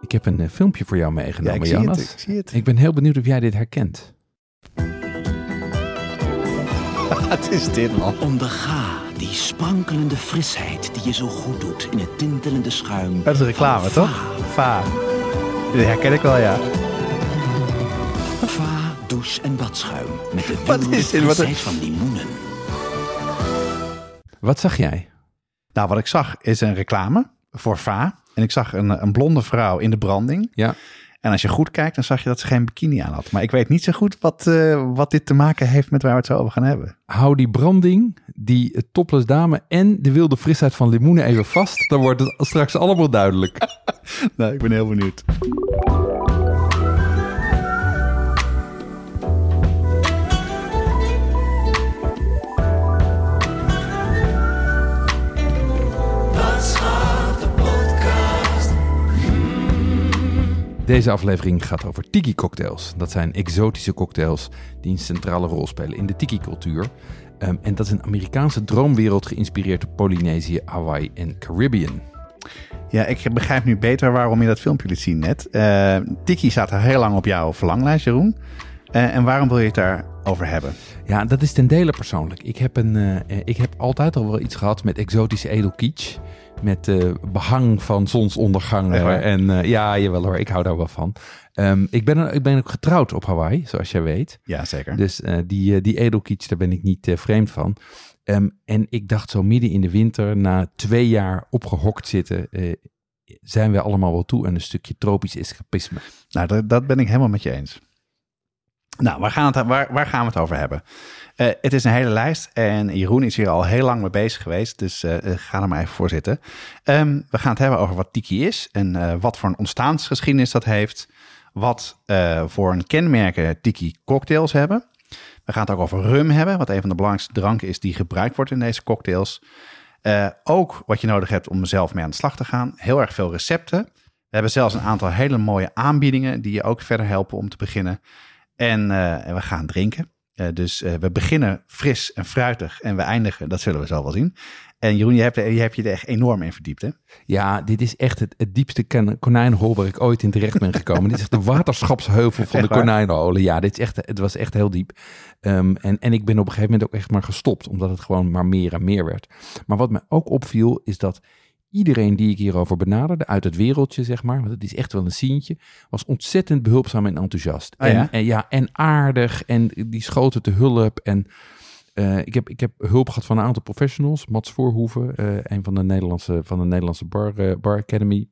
Ik heb een eh, filmpje voor jou meegenomen, zie het, Jonas. ik zie het. Ik ben heel benieuwd of jij dit herkent. Wat is dit man? Onderga die sprankelende frisheid die je zo goed doet in het tintelende schuim. Dat is een reclame, toch? Va. Dit herken ik wel, ja. Va, Va, douche en badschuim. Met de Wat is dit? Wat een- van limoenen. Wat zag jij? Nou, wat ik zag is een reclame voor Va. En ik zag een, een blonde vrouw in de branding. Ja, En als je goed kijkt, dan zag je dat ze geen bikini aan had. Maar ik weet niet zo goed wat, eh, wat dit te maken heeft met waar we het zo over gaan hebben. hou die branding, die topless dame en de wilde frisheid van limoenen even vast. Dan wordt het straks allemaal duidelijk. Nou, ik ben heel benieuwd. Deze aflevering gaat over tiki-cocktails. Dat zijn exotische cocktails die een centrale rol spelen in de tiki-cultuur. Ehm, en dat is een Amerikaanse droomwereld geïnspireerd op Polynesië, Hawaii en Caribbean. Ja, ik begrijp nu beter waarom je dat filmpje liet zien net. Eh, Tiki staat er heel lang op jouw verlanglijst, Jeroen. Eh, en waarom wil je het daarover hebben? Ja, dat is ten dele persoonlijk. Ik heb, een, eh, ik heb altijd al wel iets gehad met exotische edelkitsch. Met eh, behang van zonsondergangen. En eh, ja, jawel hoor, ik hou daar wel van. Ehm, ik, ben, ik ben ook getrouwd op Hawaii, zoals jij weet. Ja, zeker. Dus eh, die, die edelkitsch, daar ben ik niet vreemd van. Ehm, en ik dacht zo midden in de winter, na twee jaar opgehokt zitten, zijn we allemaal wel toe aan een stukje tropisch escapisme. Nou, dat, dat ben ik helemaal met je eens. Nou, waar gaan, waar, waar gaan we het over hebben? Eh, het is een hele lijst en Jeroen is hier al heel lang mee bezig geweest, dus eh, eh, ga er maar even voor zitten. Ehm, we gaan het hebben over wat tiki is en wat voor een ontstaansgeschiedenis dat heeft. Wat voor een kenmerken tiki cocktails hebben. We gaan het ook over rum hebben, wat een van de belangrijkste dranken is die gebruikt wordt in deze cocktails. Ook wat je nodig hebt om zelf mee aan de slag te gaan. Heel erg veel recepten. We hebben zelfs een aantal hele mooie aanbiedingen die je ook verder helpen om te beginnen. En, eh, en we gaan drinken. Eh, dus eh, we beginnen fris en fruitig en we eindigen, dat zullen we zo wel zien. En Jeroen, je hebt, je hebt je er echt enorm in verdiept, hè? Ja, dit is echt het, het diepste konijnenhol waar ik ooit in terecht ben gekomen. dit is echt de waterschapsheuvel van Echt de konijnenholen. Ja, dit is echt, het was echt heel diep. Ehm, en, en ik ben op een gegeven moment ook echt maar gestopt, omdat het gewoon maar meer en meer werd. Maar wat me ook opviel, is dat iedereen die ik hierover benaderde, uit het wereldje zeg maar, want het is echt wel een sientje, was ontzettend behulpzaam en enthousiast. Oh en, ja? en, ja, en aardig en die schoten te hulp en... eh, ik, heb, ik heb hulp gehad van een aantal professionals. Mats Voorhoeven, eh, een van de Nederlandse, van de Nederlandse Bar, eh, Bar Academy.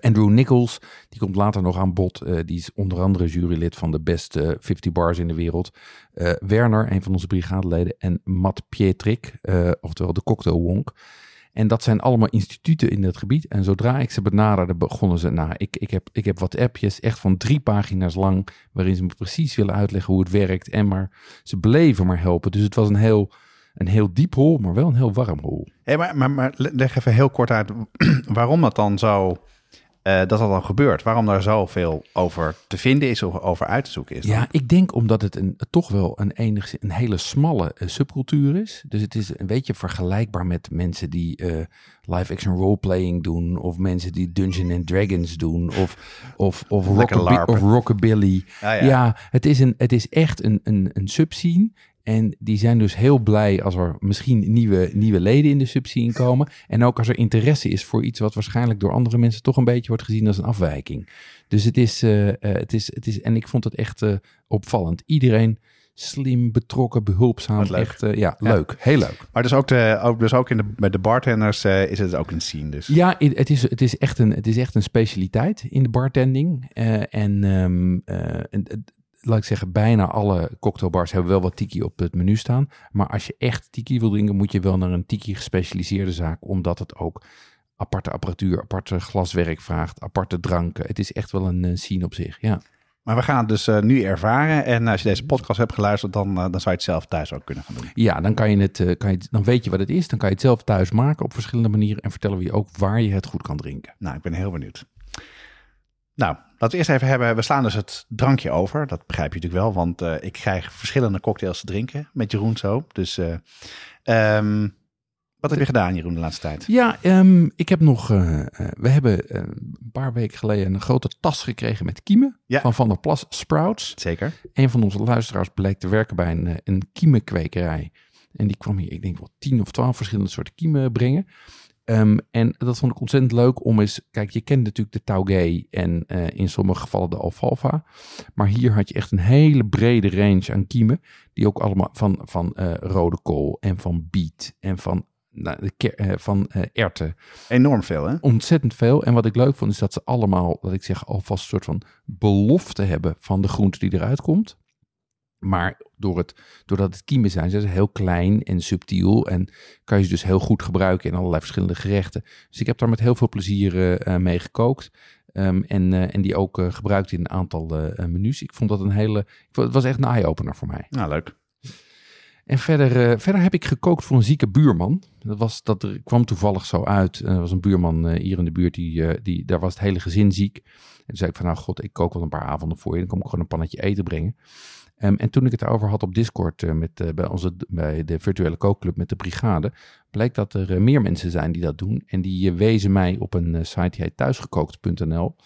Andrew Nichols, die komt later nog aan bod. Die is onder andere jurylid van de best eh, 50 bars in de wereld. Werner, een van onze brigadeleden. En Matt Pietrik, oftewel de Cocktail Wonk. En dat zijn allemaal instituten in het gebied. En zodra ik ze benaderde, begonnen ze... Nou, ik, ik, heb, ik heb wat appjes, echt van drie pagina's lang... waarin ze me precies willen uitleggen hoe het werkt. En maar ze bleven maar helpen. Dus het was een heel, een heel diep hol, maar wel een heel warm hol. Hey, maar, maar, maar leg even heel kort uit waarom dat dan zo, eh, dat dat dan gebeurt. Waarom daar zoveel over te vinden is of over uit te zoeken is. dan. Ja, ik denk omdat het een, toch wel een, enigszins, een hele smalle eh, subcultuur is. Dus het is een beetje vergelijkbaar met mensen die eh, live-action roleplaying doen. Of mensen die Dungeons and Dragons doen. Of, of, of, rockabi- rockabilly. Ah, ja, ja. het, is een, het is echt een, een, een subscene. En die zijn dus heel blij als er misschien nieuwe, nieuwe leden in de subscene komen. En ook als er interesse is voor iets wat waarschijnlijk door andere mensen toch een beetje wordt gezien als een afwijking. Dus het is, eh, eh, het is, het is en ik vond het echt eh, opvallend. Iedereen slim, betrokken, behulpzaam. Leuk. Echt, ja, Ja. leuk. Heel leuk. Maar dus ook, de, ook, dus ook in de, bij de bartenders is het ook een scene. Dus. Ja, het is, het, is echt een, het is echt een specialiteit in de bartending. En eh, laat ik zeggen, bijna alle cocktailbars hebben wel wat tiki op het menu staan. Maar als je echt tiki wil drinken, moet je wel naar een tiki gespecialiseerde zaak, omdat het ook aparte apparatuur, aparte glaswerk vraagt, aparte dranken. Het is echt wel een uh, scene op zich, ja. Maar we gaan het dus uh, nu ervaren. En als je deze podcast hebt geluisterd, dan, uh, dan zou je het zelf thuis ook kunnen gaan doen. Ja, dan, kan je het, uh, kan je, dan weet je wat het is. Dan kan je het zelf thuis maken op verschillende manieren. En vertellen we je ook waar je het goed kan drinken. Nou, ik ben heel benieuwd. Nou, laten we eerst even hebben. We slaan dus het drankje over. Dat begrijp je natuurlijk wel, want ik krijg verschillende cocktails te drinken met Jeroen zo. Dus um, wat heb je gedaan, Jeroen, de laatste tijd? Ja, um, ik heb nog. Uh, uh, we hebben een paar weken geleden een grote tas gekregen met kiemen ja. van Van der Plas Sprouts. Zeker. Een van onze luisteraars bleek te werken bij een, een kiemenkwekerij. En die kwam hier, ik denk wel tien of twaalf verschillende soorten kiemen brengen. Um, en dat vond ik ontzettend leuk om eens. Kijk, je kent natuurlijk de Taugé en uh, in sommige gevallen de Alfalfa. Maar hier had je echt een hele brede range aan kiemen. Die ook allemaal van, van uh, rode kool en van biet en van nou, de uh, van erten. Enorm veel, hè? Ontzettend veel. En wat ik leuk vond, is dat ze allemaal, dat ik zeg, alvast een soort van belofte hebben van de groente die eruit komt. Maar door het, doordat het kiemen zijn, zijn ze heel klein en subtiel. En kan je ze dus heel goed gebruiken in allerlei verschillende gerechten. Dus ik heb daar met heel veel plezier uh, mee gekookt. Um, en, uh, en die ook uh, gebruikt in een aantal menus. Ik vond dat een hele. Ik vond, het was echt een eye-opener voor mij. Nou, leuk. En verder, verder heb ik gekookt voor een zieke buurman. Dat, was, dat er, kwam toevallig zo uit. Er was een buurman hier in de buurt, die, die, daar was het hele gezin ziek. En toen zei ik van, nou god, ik kook wel een paar avonden voor je. Dan kom ik gewoon een pannetje eten brengen. Um, en toen ik het over had op Discord uh, met, uh, bij, onze, bij de virtuele kookclub met de brigade, bleek dat er uh, meer mensen zijn die dat doen. En die wezen mij op een site die heet thuisgekookt.nl.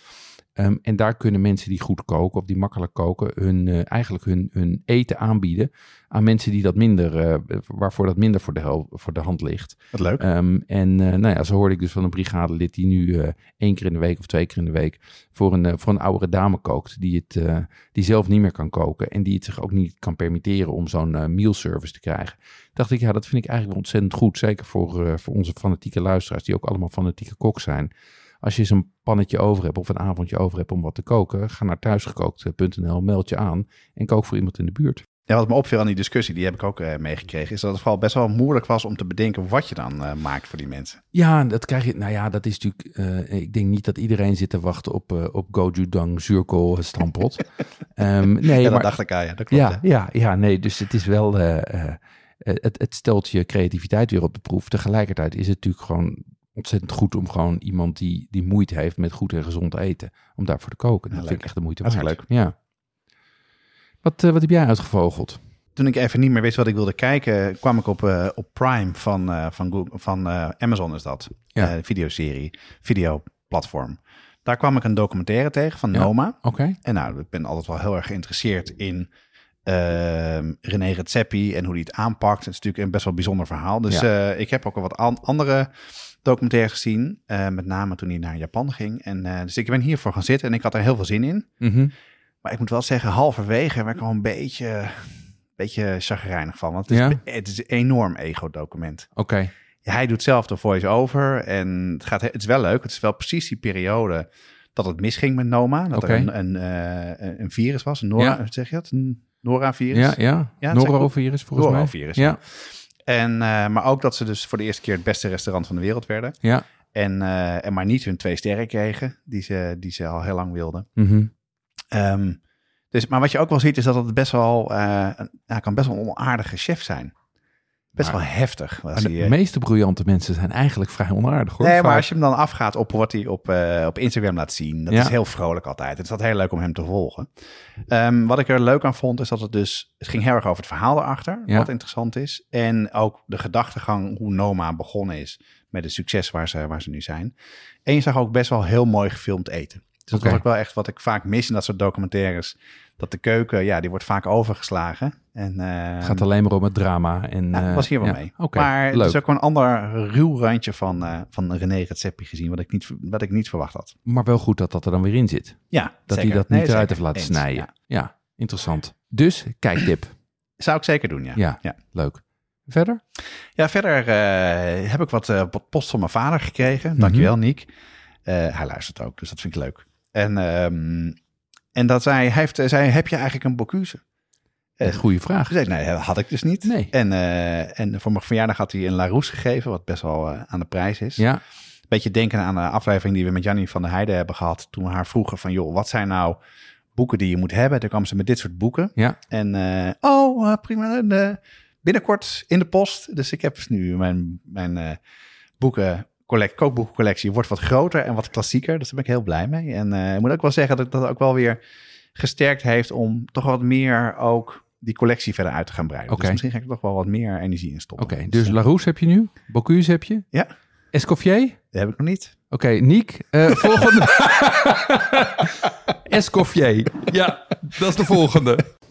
Um, en daar kunnen mensen die goed koken of die makkelijk koken, hun, uh, eigenlijk hun, hun eten aanbieden aan mensen die dat minder, uh, waarvoor dat minder voor de, voor de hand ligt. Wat leuk. Um, en uh, nou ja, zo hoorde ik dus van een brigadelid die nu één keer in de week of twee keer in de week voor een, voor een oudere dame kookt, die, het, die zelf niet meer kan koken en die het zich ook niet kan permitteren om zo'n meal service te krijgen. Dacht ik, ja, dat vind ik eigenlijk wel ontzettend goed. Zeker voor, voor onze fanatieke luisteraars, die ook allemaal fanatieke kok zijn. Als je zo'n pannetje over hebt of een avondje over hebt om wat te koken, ga naar thuisgekookt.nl, meld je aan en kook voor iemand in de buurt. Ja, wat me opviel aan die discussie, die heb ik ook uh, meegekregen, is dat het vooral best wel moeilijk was om te bedenken wat je dan uh, maakt voor die mensen. Ja, dat krijg je. Nou ja, dat is natuurlijk. Uh, ik denk niet dat iedereen zit te wachten op, op gochujang, zuurkool, stampot. um, nee, ja, dat maar, dacht ik aan, ja. Dat klopt, ja, ja, ja, nee, dus het is wel. het, het stelt je creativiteit weer op de proef. Tegelijkertijd is het natuurlijk gewoon ontzettend goed om gewoon iemand die, die moeite heeft met goed en gezond eten, om daarvoor te koken. Ja, dat leuk. vind ik echt de moeite waard. leuk. Ja. Wat, uh, wat heb jij uitgevogeld? Toen ik even niet meer wist wat ik wilde kijken, kwam ik op, uh, op Prime van, uh, van, Google, van Amazon is dat. Ja. videoserie, videoplatform. Daar kwam ik een documentaire tegen van Ja. Noma. Oké. En nou, ik ben altijd wel heel erg geïnteresseerd in René Redzepi en hoe hij het aanpakt. Het is natuurlijk een best wel bijzonder verhaal. Dus Ja. eh, ik heb ook al wat an- andere documentaires gezien. eh, met name toen hij naar Japan ging. En, eh, dus ik ben hiervoor gaan zitten en ik had er heel veel zin in. Mhm. Maar ik moet wel zeggen, halverwege werd ik al een beetje, beetje chagrijnig van. Want het is, het is een enorm ego-document. Oké. Ja, hij doet zelf de voice-over en het, gaat, het is wel leuk. Het is wel precies die periode dat het misging met Noma. Dat er een, een, een virus was, een Nora, Ja. hoe zeg je dat? Een Nora-virus. Ja, ja. Ja, Norovirus volgens mij. Norovirus, Ja. En, eh, maar ook dat ze dus voor de eerste keer het beste restaurant van de wereld werden. Ja. En, eh, en maar niet hun twee sterren kregen, die ze, die ze al heel lang wilden. Ehm, dus, maar wat je ook wel ziet, is dat het best wel, een, ja, kan best wel een onaardige chef zijn. Best Maar- wel heftig. Was hij, de eh. meeste briljante mensen zijn eigenlijk vrij onaardig hoor. Nee, maar als je hem dan afgaat op wat hij op, eh, op Instagram laat zien, dat Ja. is heel vrolijk altijd. Het is altijd heel leuk om hem te volgen. Ehm, wat ik er leuk aan vond, is dat het dus, het ging heel erg over het verhaal erachter, Ja. wat interessant is. En ook de gedachtegang hoe Noma begonnen is met het succes waar ze, waar ze nu zijn. En je zag ook best wel heel mooi gefilmd eten. Dus dat was ook wel echt wat ik vaak mis in dat soort documentaires. Dat de keuken, ja, die wordt vaak overgeslagen. En, eh, Het gaat alleen maar om het drama. En, eh, was hier wel ja. mee. Maar het leuk. is ook een ander ruw randje van, eh van René Redzepi gezien, wat ik, niet, wat ik niet verwacht had. Maar wel goed dat dat er dan weer in zit. Ja, Dat zeker. hij dat Nee, niet eruit heeft laten Eens, snijden. ja. Ja. interessant. Dus, kijktip. Zou ik zeker doen, ja. Ja. ja. Leuk. Verder? Ja, verder eh, heb ik wat, eh, post van mijn vader gekregen. Mhm. Dankjewel, Niek. Eh, hij luistert ook, dus dat vind ik leuk. En, ehm, en dat zei, hij heeft, zei, heb je eigenlijk een Bocuse? Eh, goeie vraag. Zei nee, dat had ik dus niet. Nee. En, eh, en voor mijn verjaardag had hij een Larousse gegeven, wat best wel eh, aan de prijs is. Ja, beetje denken aan de aflevering die we met Jannie van der Heijden hebben gehad. Toen we haar vroegen van, joh, wat zijn nou boeken die je moet hebben? Toen kwam ze met dit soort boeken. Ja. En, eh, oh, eh, prima. En, eh, binnenkort in de post. Dus ik heb dus nu mijn, mijn eh boeken... Collect, kookboekencollectie wordt wat groter en wat klassieker. Dus daar ben ik heel blij mee. En eh, ik moet ook wel zeggen dat dat ook wel weer gesterkt heeft om toch wat meer ook die collectie verder uit te gaan breiden. Dus misschien ga ik er toch wel wat meer energie in stoppen. Oké, dus Larousse heb je nu. Bocuse heb je. Ja, Escoffier? dat heb ik nog niet. Oké, Niek. eh, volgende. Escoffier. Ja, dat is de volgende.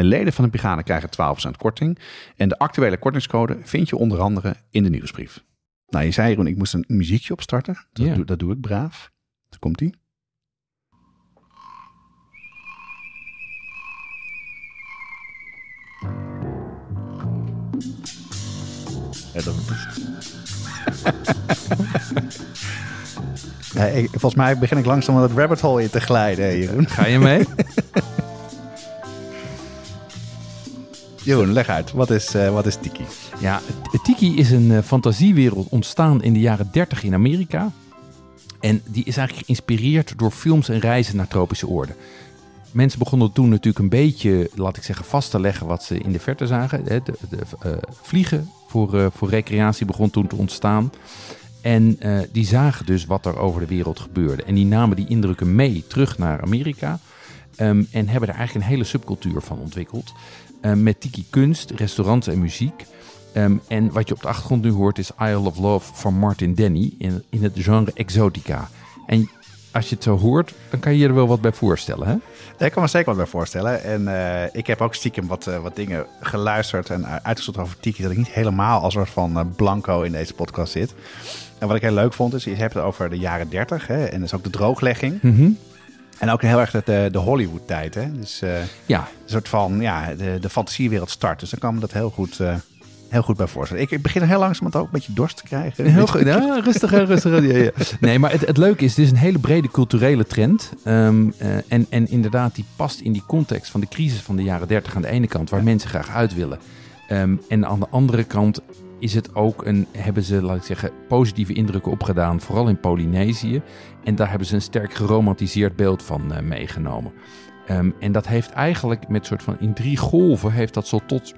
En leden van de brigade krijgen 12% korting. En de actuele kortingscode vind je onder andere in de nieuwsbrief. Nou, je zei Jeroen, ik moest een muziekje opstarten. Dat, Ja. doe, dat doe ik braaf. Daar komt ie. Ja, dat Ja, ik- volgens mij begin ik langzaam het rabbit hole in te glijden, Jeroen. Ga je mee? Jeroen, leg uit. Wat is, eh, wat is Tiki? Ja, Tiki is een eh, fantasiewereld ontstaan in de jaren 30 in Amerika. En die is eigenlijk geïnspireerd door films en reizen naar tropische oorden. Mensen begonnen toen natuurlijk een beetje, laat ik zeggen, vast te leggen wat ze in de verte zagen. De, eh, vliegen voor, voor recreatie begon toen te ontstaan. En die zagen dus wat er over de wereld gebeurde. En die namen die indrukken mee terug naar Amerika. Ehm, en hebben er eigenlijk een hele subcultuur van ontwikkeld. Ehm, met tiki kunst, restaurants en muziek. Ehm, en wat je op de achtergrond nu hoort is Isle of Love van Martin Denny in, in het genre exotica. En als je het zo hoort, dan kan je je er wel wat bij voorstellen, hè? Ja, ik kan me zeker wat bij voorstellen. En eh, ik heb ook stiekem wat, eh, wat dingen geluisterd en uh, uitgezocht over Tiki. Dat ik niet helemaal als soort van eh, blanco in deze podcast zit. En wat ik heel leuk vond is, je hebt het over de jaren 30. Hè, en dat is ook de drooglegging. En ook heel erg de, de Hollywood tijd. Hè? Dus eh, Ja, een soort van, ja, de, de fantasiewereld start. Dus dan kan me dat heel goed, eh, heel goed bij voorstellen. Ik, ik begin heel langzaam ook een beetje dorst te krijgen. Heel goed. Ja, rustig, rustig. hè. Ja, ja. Nee, maar het, het leuke is, het is een hele brede culturele trend. Ehm, eh, en, en inderdaad, die past in die context van de crisis van de jaren 30 aan de ene kant, waar mensen graag uit willen. Ehm, en aan de andere kant is het ook een, hebben ze, laat ik zeggen, positieve indrukken opgedaan, vooral in Polynesië. En daar hebben ze een sterk geromantiseerd beeld van eh, meegenomen. Ehm, en dat heeft eigenlijk met soort van in drie golven, heeft dat zo tot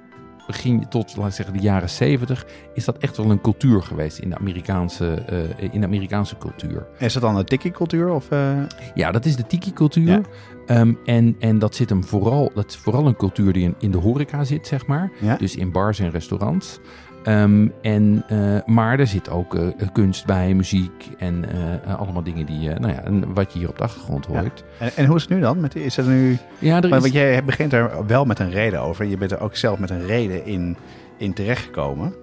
begin, tot laat ik zeggen, de jaren 70, is dat echt wel een cultuur geweest in de Amerikaanse, eh, in de Amerikaanse cultuur. Is het dan een Tiki-cultuur? Of, eh, Ja, dat is de tiki-cultuur. Ja. Ehm, en, en dat zit hem vooral, dat is vooral een cultuur die in, in de horeca zit, zeg maar. ja? Dus in bars en restaurants. Ehm, en, eh, maar er zit ook eh, kunst bij, muziek en eh, allemaal dingen die, nou ja, wat je hier op de achtergrond Ja. hoort. En, en hoe is het nu dan? Met, is het nu... Ja, er Maar, is, want jij begint er wel met een reden over. Je bent er ook zelf met een reden in, in terechtgekomen.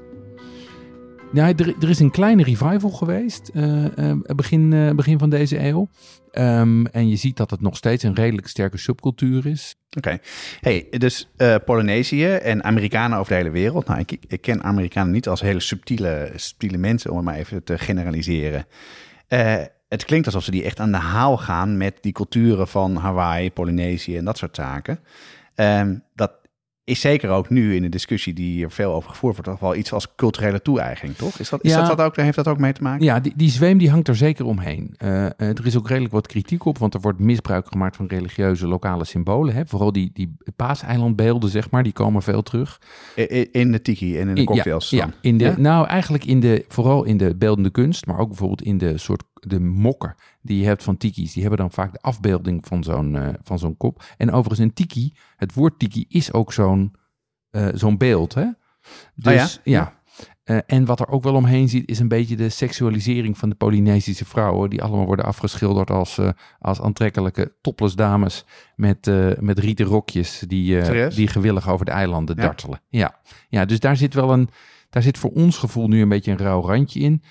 Ja, er, er is een kleine revival geweest eh, eh, begin, eh, begin van deze eeuw. Ehm, en je ziet dat het nog steeds een redelijk sterke subcultuur is. Oké. Hey, dus Polynesië en Amerikanen over de hele wereld. Nou, ik, ik ken Amerikanen niet als hele subtiele, subtiele mensen, om het maar even te generaliseren. Het klinkt alsof ze die echt aan de haal gaan met die culturen van Hawaii, Polynesië en dat soort zaken. Ehm, dat is zeker ook nu in de discussie die hier veel over gevoerd wordt, toch wel iets als culturele toe-eigening, toch? Is dat, is Ja. dat, dat ook, heeft dat ook mee te maken? Ja, die, die zweem die hangt er zeker omheen. Eh, eh, er is ook redelijk wat kritiek op, want er wordt misbruik gemaakt van religieuze lokale symbolen. Hè? Vooral die, die paaseilandbeelden, zeg maar, die komen veel terug. In de tiki en in de In- cocktails. Ja, in de, Ja? nou eigenlijk in de, vooral in de beeldende kunst, maar ook bijvoorbeeld in de soort de mokken die je hebt van tiki's. Die hebben dan vaak de afbeelding van zo'n eh, van zo'n kop. En overigens een tiki, het woord tiki is ook zo'n eh, zo'n beeld. Hè? Dus Oh ja? ja. Eh, en wat er ook wel omheen zit, is een beetje de seksualisering van de Polynesische vrouwen. Die allemaal worden afgeschilderd als, als aantrekkelijke topless dames met, eh, met rieten rokjes die, die gewillig over de eilanden Ja? dartelen. Ja. ja, dus daar zit wel een, daar zit voor ons gevoel nu een beetje een rauw randje in.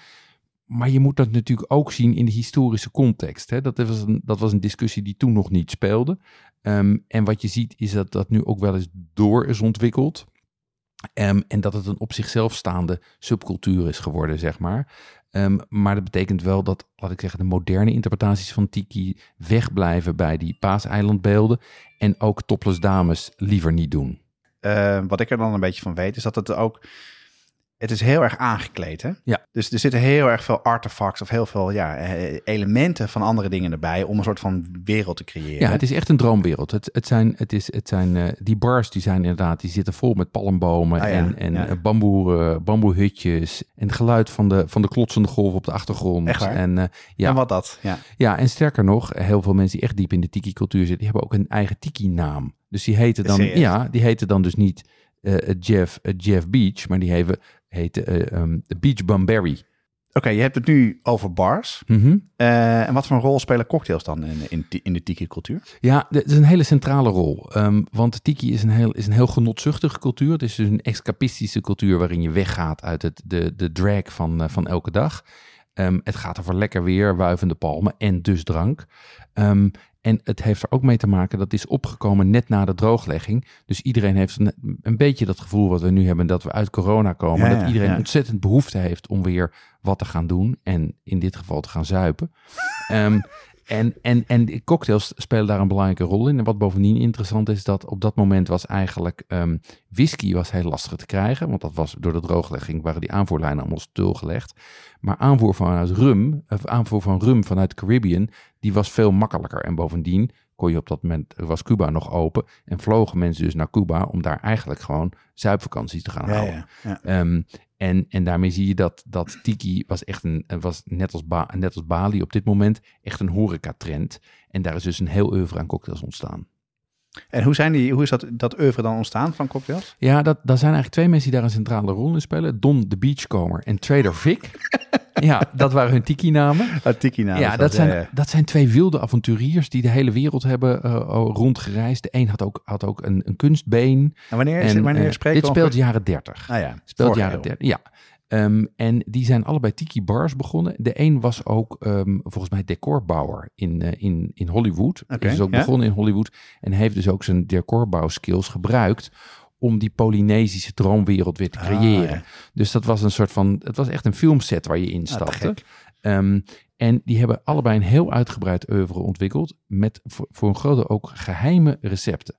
Maar je moet dat natuurlijk ook zien in de historische context. Hè? Dat, was een, dat was een discussie die toen nog niet speelde. Ehm, en wat je ziet is dat dat nu ook wel eens door is ontwikkeld. Ehm, en dat het een op zichzelf staande subcultuur is geworden, zeg maar. Ehm, maar dat betekent wel dat, laat ik zeggen, de moderne interpretaties van Tiki wegblijven bij die paaseilandbeelden. En ook topless dames liever niet doen. Wat ik er dan een beetje van weet, is dat het ook het is heel erg aangekleed, hè? Ja. Dus er zitten heel erg veel artefacts of heel veel ja, eh, elementen van andere dingen erbij om een soort van wereld te creëren. Ja, het is echt een droomwereld. Het, het zijn, het is, het zijn uh, die bars die zijn inderdaad, die zitten vol met palmbomen ah, en, en ja. bamboe, uh, bamboehutjes en het geluid van de, van de klotsende golf op de achtergrond. Echt en, uh, ja. en wat dat, ja. Ja, en sterker nog, heel veel mensen die echt diep in de tiki-cultuur zitten, die hebben ook een eigen tiki-naam. Dus die heten dan, ja, die heten dan dus niet Jeff, Jeff Beach, maar die hebben heette um, de Beach Bumberry. Oké, je hebt het nu over bars. Mm -hmm. uh, en wat voor een rol spelen cocktails dan in, in, in de tiki-cultuur? Ja, het is een hele centrale rol. Um, want tiki is een, heel, is een heel genotzuchtige cultuur. Het is dus een escapistische cultuur waarin je weggaat uit het, de, de drag van, uh, van elke dag. Um, het gaat over lekker weer, wuivende palmen en dus drank. Um, en het heeft er ook mee te maken, dat is opgekomen net na de drooglegging. Dus iedereen heeft een, een beetje dat gevoel wat we nu hebben, dat we uit corona komen. Ja, dat iedereen ja. ontzettend behoefte heeft om weer wat te gaan doen. En in dit geval te gaan zuipen. um, en, en, en cocktails spelen daar een belangrijke rol in. En wat bovendien interessant is, dat op dat moment was eigenlijk um, whisky was heel lastig te krijgen. Want dat was door de drooglegging, waren die aanvoerlijnen allemaal stilgelegd. Maar aanvoer vanuit rum, of aanvoer van rum vanuit de Caribbean, die was veel makkelijker. En bovendien kon je op dat moment, was Cuba nog open. En vlogen mensen dus naar Cuba om daar eigenlijk gewoon zuipvakanties te gaan Ja, houden. ja, ja. Um, en, en daarmee zie je dat, dat Tiki was echt een, was net als, ba, net als Bali op dit moment echt een horecatrend. En daar is dus een heel oeuvre aan cocktails ontstaan. En hoe, zijn die, hoe is dat, dat oeuvre dan ontstaan van cocktails? Ja, dat, dat zijn eigenlijk twee mensen die daar een centrale rol in spelen. Don de Beachcomber en Trader Vic. ja, dat waren hun tiki-namen. Uh, tiki naam. Ja, dat zijn, dat zijn twee wilde avonturiers die de hele wereld hebben uh, rondgereisd. De een had ook, had ook een, een kunstbeen. En wanneer, is, En, wanneer eh, spreken Dit speelt jaren 30. Ah ja, Speelt jaren eeuw. 30, ja. Ehm, en die zijn allebei tiki bars begonnen. De een was ook ehm, volgens mij decorbouwer in, eh, in, in Hollywood. Oké, is dus ook ja. begonnen in Hollywood. En heeft dus ook zijn decorbouwskills gebruikt om die Polynesische droomwereld weer te Ah, creëren. ja. Dus dat was een soort van, het was echt een filmset waar je Ah, te instapte. gek. Ehm, en die hebben allebei een heel uitgebreid oeuvre ontwikkeld met voor, voor een groot deel ook geheime recepten.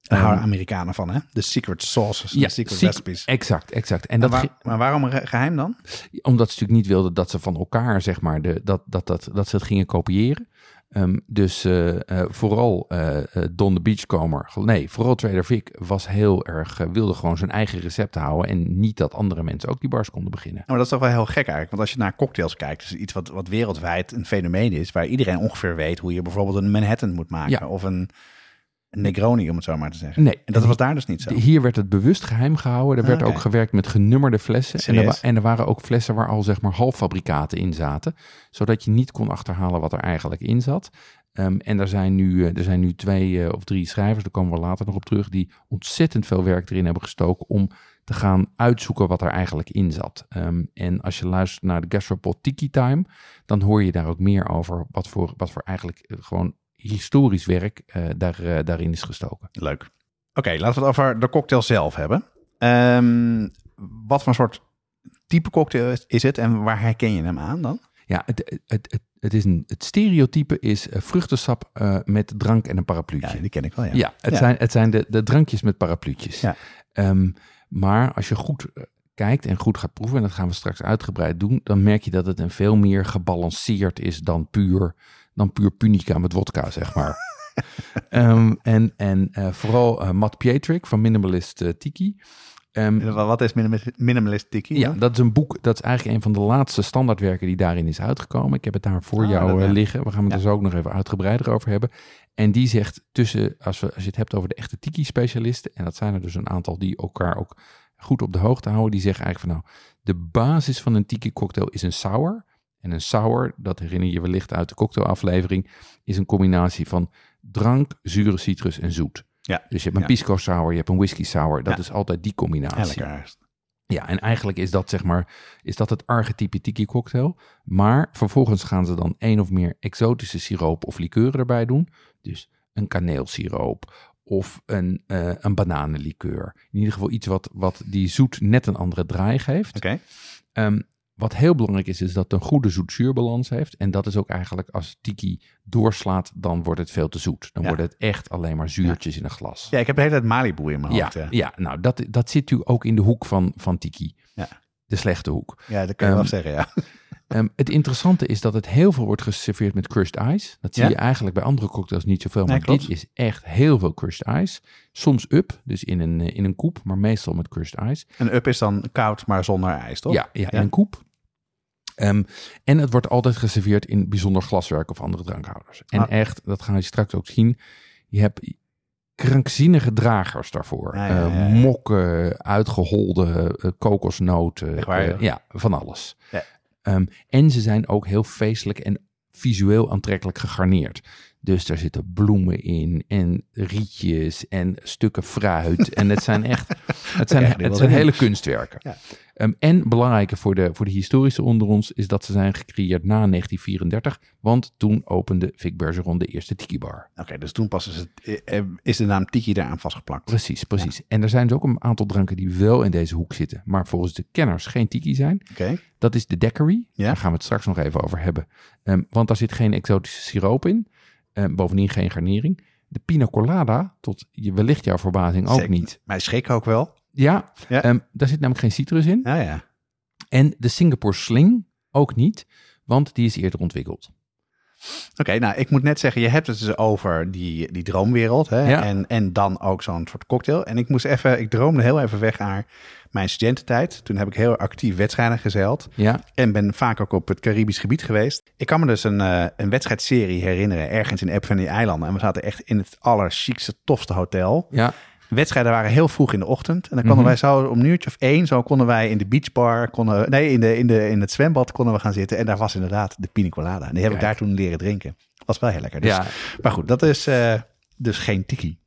Daar Ehm, houden Amerikanen van, hè? De secret sauces, ja, de secret recipes. Exact, exact. En dat waar- ge- maar waarom ge- geheim dan? omdat ze natuurlijk niet wilden dat ze van elkaar, zeg maar, de, dat, dat, dat, dat ze het gingen kopiëren. Ehm, dus eh, eh, vooral eh, Don de Beachcomber, nee, vooral Trader Vic was heel erg, wilde gewoon zijn eigen recept houden en niet dat andere mensen ook die bars konden beginnen. Maar dat is toch wel heel gek eigenlijk. Want als je naar cocktails kijkt, is iets wat, wat wereldwijd een fenomeen is, waar iedereen ongeveer weet hoe je bijvoorbeeld een Manhattan moet maken. Ja. Of een Negroni, om het zo maar te zeggen. Nee, En dat was daar dus niet zo. Hier werd het bewust geheim gehouden. Er Ah, werd oké. ook gewerkt met genummerde flessen. En er, en er waren ook flessen waar al zeg maar halffabrikaten in zaten. Zodat je niet kon achterhalen wat er eigenlijk in zat. Ehm, en er zijn, nu, eh, er zijn nu twee eh, of drie schrijvers, daar komen we later nog op terug, die ontzettend veel werk erin hebben gestoken om te gaan uitzoeken wat er eigenlijk in zat. Ehm, en als je luistert naar de Gastropod Tiki Time, dan hoor je daar ook meer over wat voor, wat voor eigenlijk eh, gewoon historisch werk eh, daar, eh, daarin is gestoken. Leuk. Oké, laten we het over de cocktail zelf hebben. Ehm, wat voor soort type cocktail is- het en waar herken je hem aan dan? Ja, het, het, het, het, is een, het stereotype is eh, vruchtensap met drank en een parapluutje. Ja, die ken ik wel, ja. Ja, het Ja. zijn, het zijn de, de drankjes met parapluutjes. Ja. Ehm, maar als je goed kijkt en goed gaat proeven, en dat gaan we straks uitgebreid doen, dan merk je dat het een veel meer gebalanceerd is dan puur, dan puur punica met wodka, zeg maar. Ehm, en en eh, vooral eh, Matt Pietrik van Minimalist eh, Tiki. Ehm, Wat is minimalist, tiki? ja, dat is een boek, dat is eigenlijk een van de laatste standaardwerken die daarin is uitgekomen. Ik heb het daar voor Ah, jou liggen. We gaan het Ja. er zo ook nog even uitgebreider over hebben. En die zegt tussen, als, we, als je het hebt over de echte tiki-specialisten, en dat zijn er dus een aantal die elkaar ook goed op de hoogte houden, die zeggen eigenlijk van nou, de basis van een tiki-cocktail is een sour. En een sour, dat herinner je wellicht uit de cocktailaflevering, is een combinatie van drank, zure citrus en zoet. Ja. Dus je hebt een Ja. pisco sour, je hebt een whisky sour. Dat Ja. is altijd die combinatie. Ja, en eigenlijk is dat zeg maar, is dat het archetype tiki cocktail. Maar vervolgens gaan ze dan één of meer exotische siroop of likeuren erbij doen. Dus een kaneelsiroop of een, eh een bananenlikeur. In ieder geval iets wat, wat die zoet net een andere draai geeft. Oké. Ehm, wat heel belangrijk is, is dat het een goede zoet-zuurbalans heeft. En dat is ook eigenlijk als tiki doorslaat, dan wordt het veel te zoet. Dan Ja. wordt het echt alleen maar zuurtjes in een glas. Ja, ik heb de hele tijd Malibu in mijn ja, hoofd. Ja, ja, nou dat, dat zit u ook in de hoek van, van tiki. Ja. De slechte hoek. ja dat kun je wel Ehm, zeggen, ja. Ehm, het interessante is dat het heel veel wordt geserveerd met crushed ice. Dat zie Ja. je eigenlijk bij andere cocktails niet zoveel. Maar dit is echt heel veel crushed ice. Soms up, dus in een, eh, in een koep, maar meestal met crushed ice. Een up is dan koud, maar zonder ijs, toch? Ja, ja, in een koep. Ehm, en het wordt altijd geserveerd in bijzonder glaswerk of andere drankhouders. En Ah. echt, dat gaan we straks ook zien. Je hebt krankzinnige dragers daarvoor. Ja, ja, ja, Eh, mokken, uitgeholde eh, kokosnoten. Waar, eh, ja, van alles. Ja. Ehm, en ze zijn ook heel feestelijk en visueel aantrekkelijk gegarneerd. Dus daar zitten bloemen in en rietjes en stukken fruit. en het zijn echt, het zijn, het zijn hele kunstwerken. Ja. Ehm, en belangrijker voor de, voor de historische onder ons is dat ze zijn gecreëerd na 1934. Want toen opende Vic Bergeron de eerste tiki bar. Oké, dus toen pas is, het, eh, is de naam Tiki daaraan vastgeplakt. Precies, precies. En er zijn dus ook een aantal dranken die wel in deze hoek zitten. Maar volgens de kenners geen tiki zijn. Oké, Dat is de daiquiri. Ja. Daar gaan we het straks nog even over hebben. Ehm, want daar zit geen exotische siroop in. Ehm, bovendien geen garnering. De pina colada, tot je, wellicht jouw verbazing ook Zeker. niet. maar schrik ook wel. Ja, Ja. ehm, daar zit namelijk geen citrus in. Ja. En de Singapore Sling ook niet, want die is eerder ontwikkeld. Oké, nou, ik moet net zeggen, je hebt het dus over die, die droomwereld. Hè? Ja. En, en dan ook zo'n soort cocktail. En ik moest even, ik droomde heel even weg naar mijn studententijd. Toen heb ik heel actief wedstrijden gezeild. Ja, En ben vaak ook op het Caribisch gebied geweest. Ik kan me dus een, eh, een wedstrijdserie herinneren, ergens in App van die eilanden. En we zaten echt in het allerchicste, tofste hotel. ja, Wedstrijden waren heel vroeg in de ochtend. En dan konden Mhm. wij zo om een uurtje of één, zo konden wij in de beachbar, konden, nee, in, de, in, de, in het zwembad konden we gaan zitten. En daar was inderdaad de pina colada. En die heb ik daar toen leren drinken. Was wel heel lekker. Dus, ja. Maar goed, dat is eh, dus geen tiki.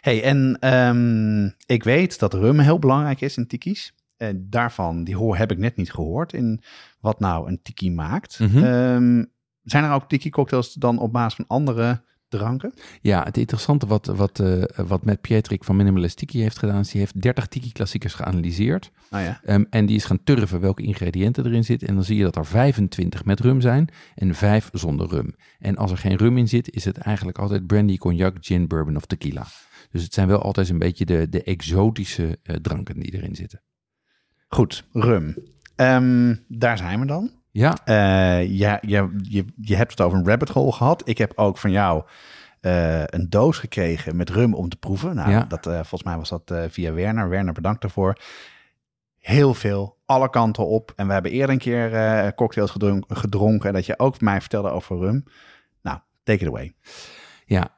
hey, en ehm, ik weet dat rum heel belangrijk is in tiki's. En daarvan, die hoor heb ik net niet gehoord in wat nou een tiki maakt. Mhm. Ehm, zijn er ook tiki cocktails dan op basis van andere dranken? Ja, het interessante wat, wat, eh, wat met Pietrik van Minimalist Tiki heeft gedaan, is die heeft 30 Tiki-klassiekers geanalyseerd. Nou ja, Ehm, en die is gaan turven welke ingrediënten erin zitten. En dan zie je dat er 25 met rum zijn en 5 zonder rum. En als er geen rum in zit, is het eigenlijk altijd brandy, cognac, gin, bourbon of tequila. Dus het zijn wel altijd een beetje de, de exotische eh, dranken die erin zitten. goed, rum. Ehm, daar zijn we dan. Ja, Eh, ja, je, je, je hebt het over een rabbit hole gehad. Ik heb ook van jou eh, een doos gekregen met rum om te proeven. Nou, Ja. dat, eh, volgens mij was dat via Werner. Werner, bedankt daarvoor. Heel veel, alle kanten op. En we hebben eerder een keer cocktails gedronken, gedronken. En dat je ook mij vertelde over rum. Nou, take it away. ja,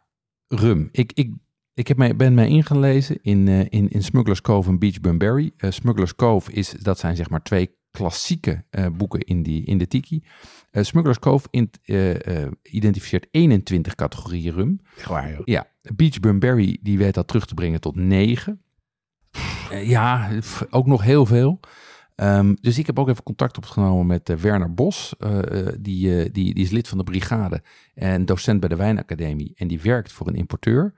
rum. Ik, ik, ik heb mij, ben mij ingelezen in, in, in Smuggler's Cove en Beach Bunbury. Smuggler's Cove, is, dat zijn zeg maar twee klassieke eh, boeken in, die, in de tiki. Eh Smuggler's Cove in, eh, identificeert 21 categorieën rum. Echt waar, joh. Ja, Beach Bunbury die weet dat terug te brengen tot 9. Eh, ja, ook nog heel veel. Ehm, dus ik heb ook even contact opgenomen met Werner Bos. die, die, die is lid van de brigade en docent bij de Wijnacademie. En die werkt voor een importeur.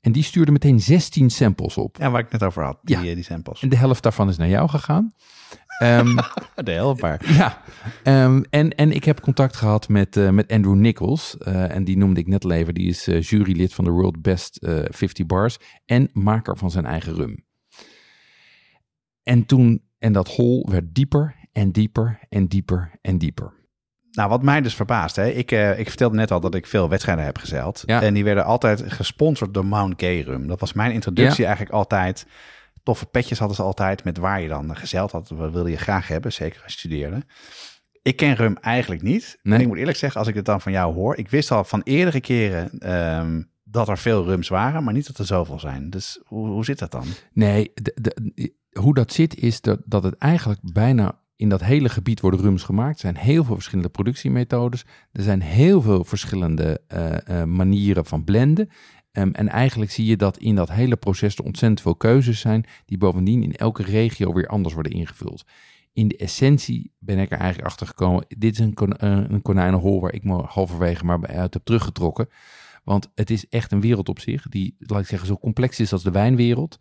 En die stuurde meteen 16 samples op. Ja, waar ik het net over had, die, Ja. die samples. En de helft daarvan is naar jou gegaan. Ehm, De ja, Ehm, en, en ik heb contact gehad met, eh, met Andrew Nichols. eh, en die noemde ik net al even. Die is eh, jurylid van de World Best eh 50 Bars. En maker van zijn eigen rum. En toen, en dat hol werd dieper en dieper en dieper en dieper. Nou, wat mij dus verbaast, hè? Ik, ik vertelde net al dat ik veel wedstrijden heb gezeild. Ja. En die werden altijd gesponsord door Mount Gay Rum. Dat was mijn introductie eigenlijk altijd. Toffe petjes hadden ze altijd met waar je dan gezeild had. Wat wilde je graag hebben, zeker als je studeerde. Ik ken rum eigenlijk niet. Nee. En ik moet eerlijk zeggen, als ik het dan van jou hoor... Ik wist al van eerdere keren ehm, dat er veel rums waren... maar niet dat er zoveel zijn. Dus hoe, hoe zit dat dan? Nee, de, de, hoe dat zit is dat, dat het eigenlijk bijna in dat hele gebied worden rums gemaakt. Er zijn heel veel verschillende productiemethodes. Er zijn heel veel verschillende eh, eh, manieren van blenden. Ehm, en eigenlijk zie je dat in dat hele proces er ontzettend veel keuzes zijn, die bovendien in elke regio weer anders worden ingevuld. In de essentie ben ik er eigenlijk achter gekomen, dit is een, kon, eh, een konijnenhol waar ik me halverwege maar uit heb teruggetrokken. Want het is echt een wereld op zich, die, laat ik zeggen, zo complex is als de wijnwereld.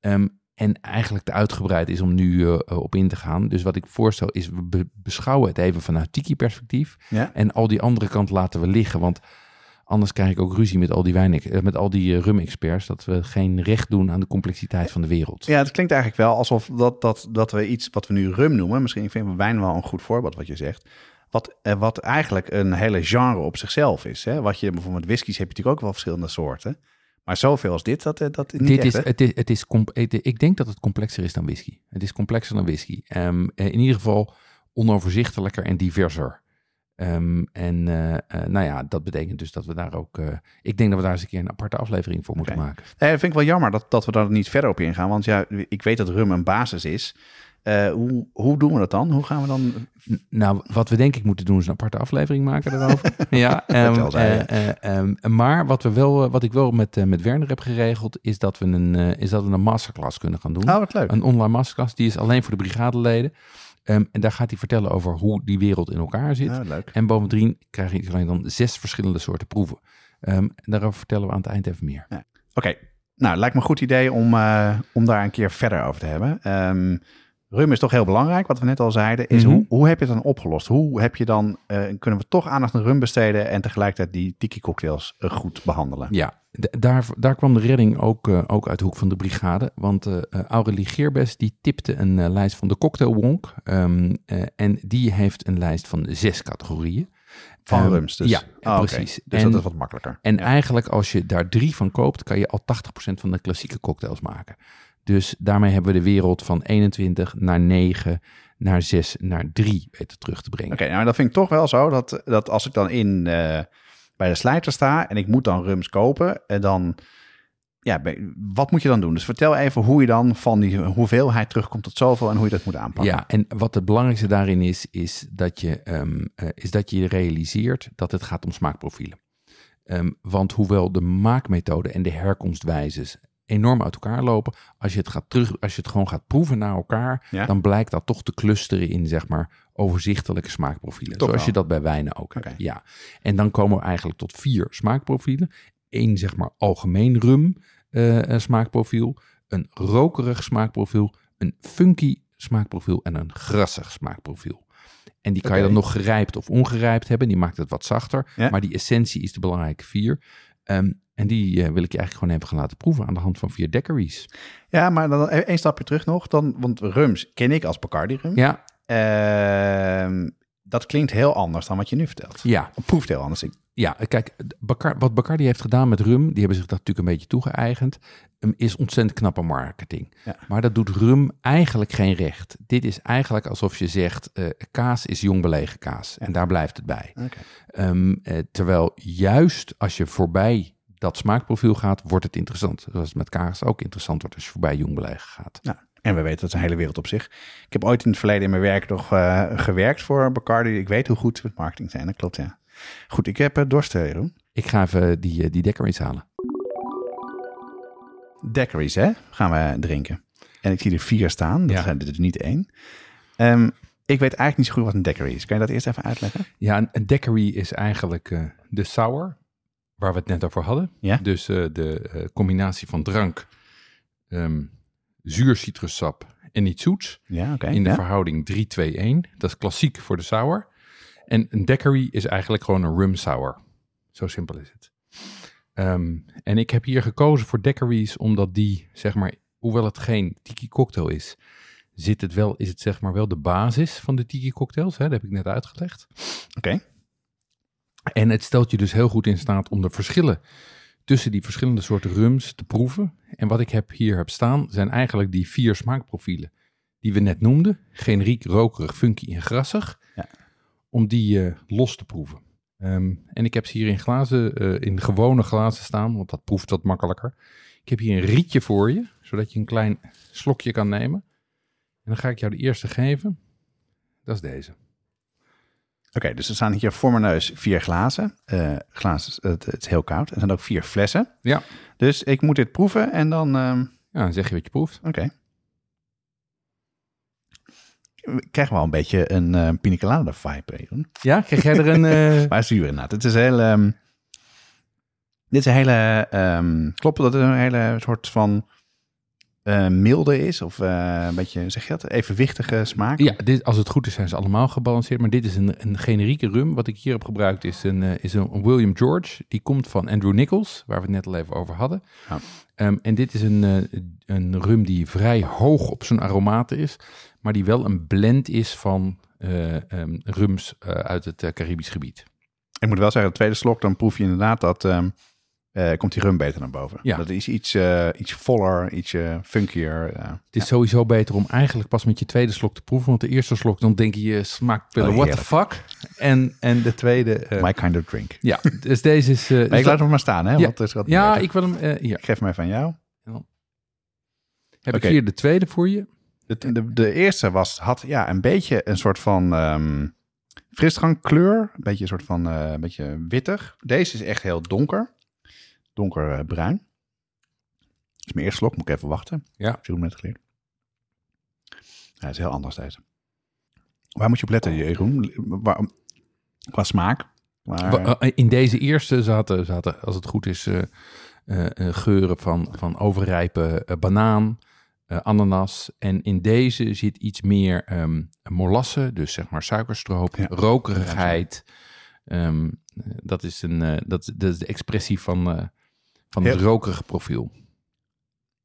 Ehm, en eigenlijk te uitgebreid is om nu uh, op in te gaan. Dus wat ik voorstel is, we be beschouwen het even vanuit tiki-perspectief. Ja. En al die andere kant laten we liggen. Want anders krijg ik ook ruzie met al die, wijn, met al die uh, rum-experts. Dat we geen recht doen aan de complexiteit van de wereld. Ja, het klinkt eigenlijk wel alsof dat, dat, dat we iets wat we nu rum noemen. Misschien vind ik wijn wel een goed voorbeeld wat je zegt. Wat, eh, wat eigenlijk een hele genre op zichzelf is. Hè? Wat je bijvoorbeeld whiskies heb je natuurlijk ook wel verschillende soorten. Maar zoveel als dit, dat, dat niet dit echt, is, het is, het is ik denk dat het complexer is dan whisky. Het is complexer dan whisky. Um, in ieder geval onoverzichtelijker en diverser. Um, en uh, uh, nou ja, dat betekent dus dat we daar ook... Uh, ik denk dat we daar eens een keer een aparte aflevering voor moeten okay. maken. Nee, dat vind ik wel jammer dat, dat we daar niet verder op ingaan. Want ja, ik weet dat rum een basis is. Hoe, hoe doen we dat dan? Hoe gaan we dan... Nou, wat we denk ik moeten doen is een aparte aflevering maken daarover. ja, um, um, maar wat, we wel, wat ik wel met, met Werner heb geregeld, is dat, we een, is dat we een masterclass kunnen gaan doen. Oh, wat leuk. Een online masterclass, die is alleen voor de brigadeleden. Um, en daar gaat hij vertellen over hoe die wereld in elkaar zit. Leuk. En bovendien krijg je dan zes verschillende soorten proeven. en daarover vertellen we aan het eind even meer. Ja. Oké, okay. nou, lijkt me een goed idee om, om daar een keer verder over te hebben. Um, Rum is toch heel belangrijk, wat we net al zeiden. Is Mhm. hoe, hoe heb je het dan opgelost? Hoe heb je dan, uh, kunnen we toch aandacht aan rum besteden en tegelijkertijd die tiki cocktails uh, goed behandelen? Ja, daar, daar kwam de redding ook, uh, ook uit de hoek van de brigade. Want Aurelie Geerbes die tipte een lijst van de Cocktail Wonk. Um, en die heeft een lijst van zes categorieën. Van um, rums dus? Ja, oh, precies. Okay. Dus en, dat is wat makkelijker. En ja. eigenlijk als je daar drie van koopt, kan je al 80% van de klassieke cocktails maken. Dus daarmee hebben we de wereld van 21 naar 9 naar 6 naar 3 weten terug te brengen. Oké, okay, nou dat vind ik toch wel zo dat, dat als ik dan in uh, bij de slijter sta en ik moet dan rums kopen, en dan ja, wat moet je dan doen? Dus vertel even hoe je dan van die hoeveelheid terugkomt tot zoveel en hoe je dat moet aanpakken. Ja, en wat het belangrijkste daarin is, is dat je, um, uh, is dat je realiseert dat het gaat om smaakprofielen. Um, want hoewel de maakmethode en de herkomstwijzes enorm uit elkaar lopen. Als je het, gaat terug, als je het gewoon gaat proeven naar elkaar, ja? dan blijkt dat toch te clusteren in zeg maar overzichtelijke smaakprofielen. Toch zoals wel. je dat bij wijnen ook okay. hebt. Ja. En dan komen we eigenlijk tot vier smaakprofielen. Eén zeg maar algemeen rum uh, smaakprofiel, een rokerig smaakprofiel, een funky smaakprofiel en een grassig smaakprofiel. En die kan okay. je dan nog gerijpt of ongerijpt hebben. Die maakt het wat zachter. Ja? Maar die essentie is de belangrijke vier. Um, en die uh, wil ik je eigenlijk gewoon even gaan laten proeven aan de hand van vier daiquiris. Ja, maar dan één stapje terug nog. Dan, want rums ken ik als Bacardi rum. Ja. Uh, dat klinkt heel anders dan wat je nu vertelt. Ja. Proeft heel anders. Ja, kijk, Bacar, wat Bacardi heeft gedaan met rum, die hebben zich dat natuurlijk een beetje toegeëigend, is ontzettend knappe marketing. Ja. Maar dat doet rum eigenlijk geen recht. Dit is eigenlijk alsof je zegt, uh, kaas is jong belegen kaas. En daar blijft het bij. Okay. Um, uh, terwijl juist als je voorbij dat smaakprofiel gaat, wordt het interessant. Zoals het met kaas ook interessant wordt als je voorbij jong belegen gaat. Ja. En we weten dat is een hele wereld op zich. Ik heb ooit in het verleden in mijn werk nog uh, gewerkt voor Bacardi. Ik weet hoe goed ze met marketing zijn, dat klopt ja. Goed, ik heb uh, dorst, Jeroen. Ik ga even die, uh, die daiquiris halen. Daiquiris, hè? Gaan we drinken. En ik zie er vier staan, dat Ja. zijn er dus niet één. Um, ik weet eigenlijk niet zo goed wat een daiquiri is. Kan je dat eerst even uitleggen? Ja, een, een daiquiri is eigenlijk uh, de sour, waar we het net over hadden. Ja. Dus uh, de uh, combinatie van drank, um, zuur citrussap en iets zoets. Ja. In de ja. verhouding 3-2-1. Dat is klassiek voor de sour. En een daiquiri is eigenlijk gewoon een rum sour. Zo simpel is het. Um, en ik heb hier gekozen voor daiquiris omdat die, zeg maar, hoewel het geen tiki cocktail is, zit het wel, is het zeg maar wel de basis van de tiki cocktails. Hè? Dat heb ik net uitgelegd. Oké. Okay. En het stelt je dus heel goed in staat om de verschillen tussen die verschillende soorten rums te proeven. En wat ik heb hier heb staan, zijn eigenlijk die vier smaakprofielen die we net noemden. Generiek, rokerig, funky en grassig. Ja. Om die uh, los te proeven. Um, en ik heb ze hier in glazen, uh, in gewone glazen staan, want dat proeft wat makkelijker. Ik heb hier een rietje voor je, zodat je een klein slokje kan nemen. En dan ga ik jou de eerste geven. Dat is deze. Oké, dus er staan hier voor mijn neus vier glazen. Eh glazen, het, het is heel koud. Er zijn ook vier flessen. Ja. Dus ik moet dit proeven en dan... ehm, Ja, dan zeg je wat je proeft. Oké. Ik krijg wel een beetje een uh, pina colada vibe, Jeroen. Ja, krijg jij er een... eh, Maar zuur inderdaad. Het is een hele... ehm, dit is een hele... ehm, klopt dat het een hele soort van eh, milde is? Of eh, een beetje, zeg je dat, evenwichtige smaak? Ja, dit, als het goed is zijn ze allemaal gebalanceerd. Maar dit is een, een generieke rum. Wat ik hier heb gebruikt is een, eh, is een William George. Die komt van Andrew Nichols, waar we het net al even over hadden. Ja. Ehm, en dit is een, een rum die vrij hoog op zijn aromaten is. Maar die wel een blend is van ehm, rums uit het Caribisch gebied. Ik moet wel zeggen, de tweede slok, dan proef je inderdaad dat... ehm, eh, komt die rum beter naar boven. Ja. Dat is iets, eh, iets voller, iets funkier. eh. Het is sowieso beter om eigenlijk pas met je tweede slok te proeven. Want de eerste slok, dan denk je, je smaakpillen, Oh, what the fuck? En, en de tweede... My kind of drink. ja, dus deze is... dus ik dat- laat hem maar staan, hè? Ja. Want is wat ja, ik wil hem... hier, ik geef mij van jou. heb ik hier de tweede voor je. De, de, de eerste was, had ja, een beetje een soort van ehm frisdrankkleur. Een beetje een soort van een beetje wittig. Deze is echt heel donker. Donkerbruin. Dat is mijn eerste slok. Moet ik even wachten. Ja. Zo'n net geleerd. Ja, is heel anders deze. Waar moet je op letten, Jeroen? Waar, qua smaak? Eh, In deze eerste zaten, zaten als het goed is, eh, eh, geuren van, van overrijpe banaan, ananas. En in deze zit iets meer ehm molasse, dus zeg maar suikerstroop, Ja. rokerigheid. Ehm, eh, dat, is een, dat, dat is de expressie van, van het Heel- rokerige profiel.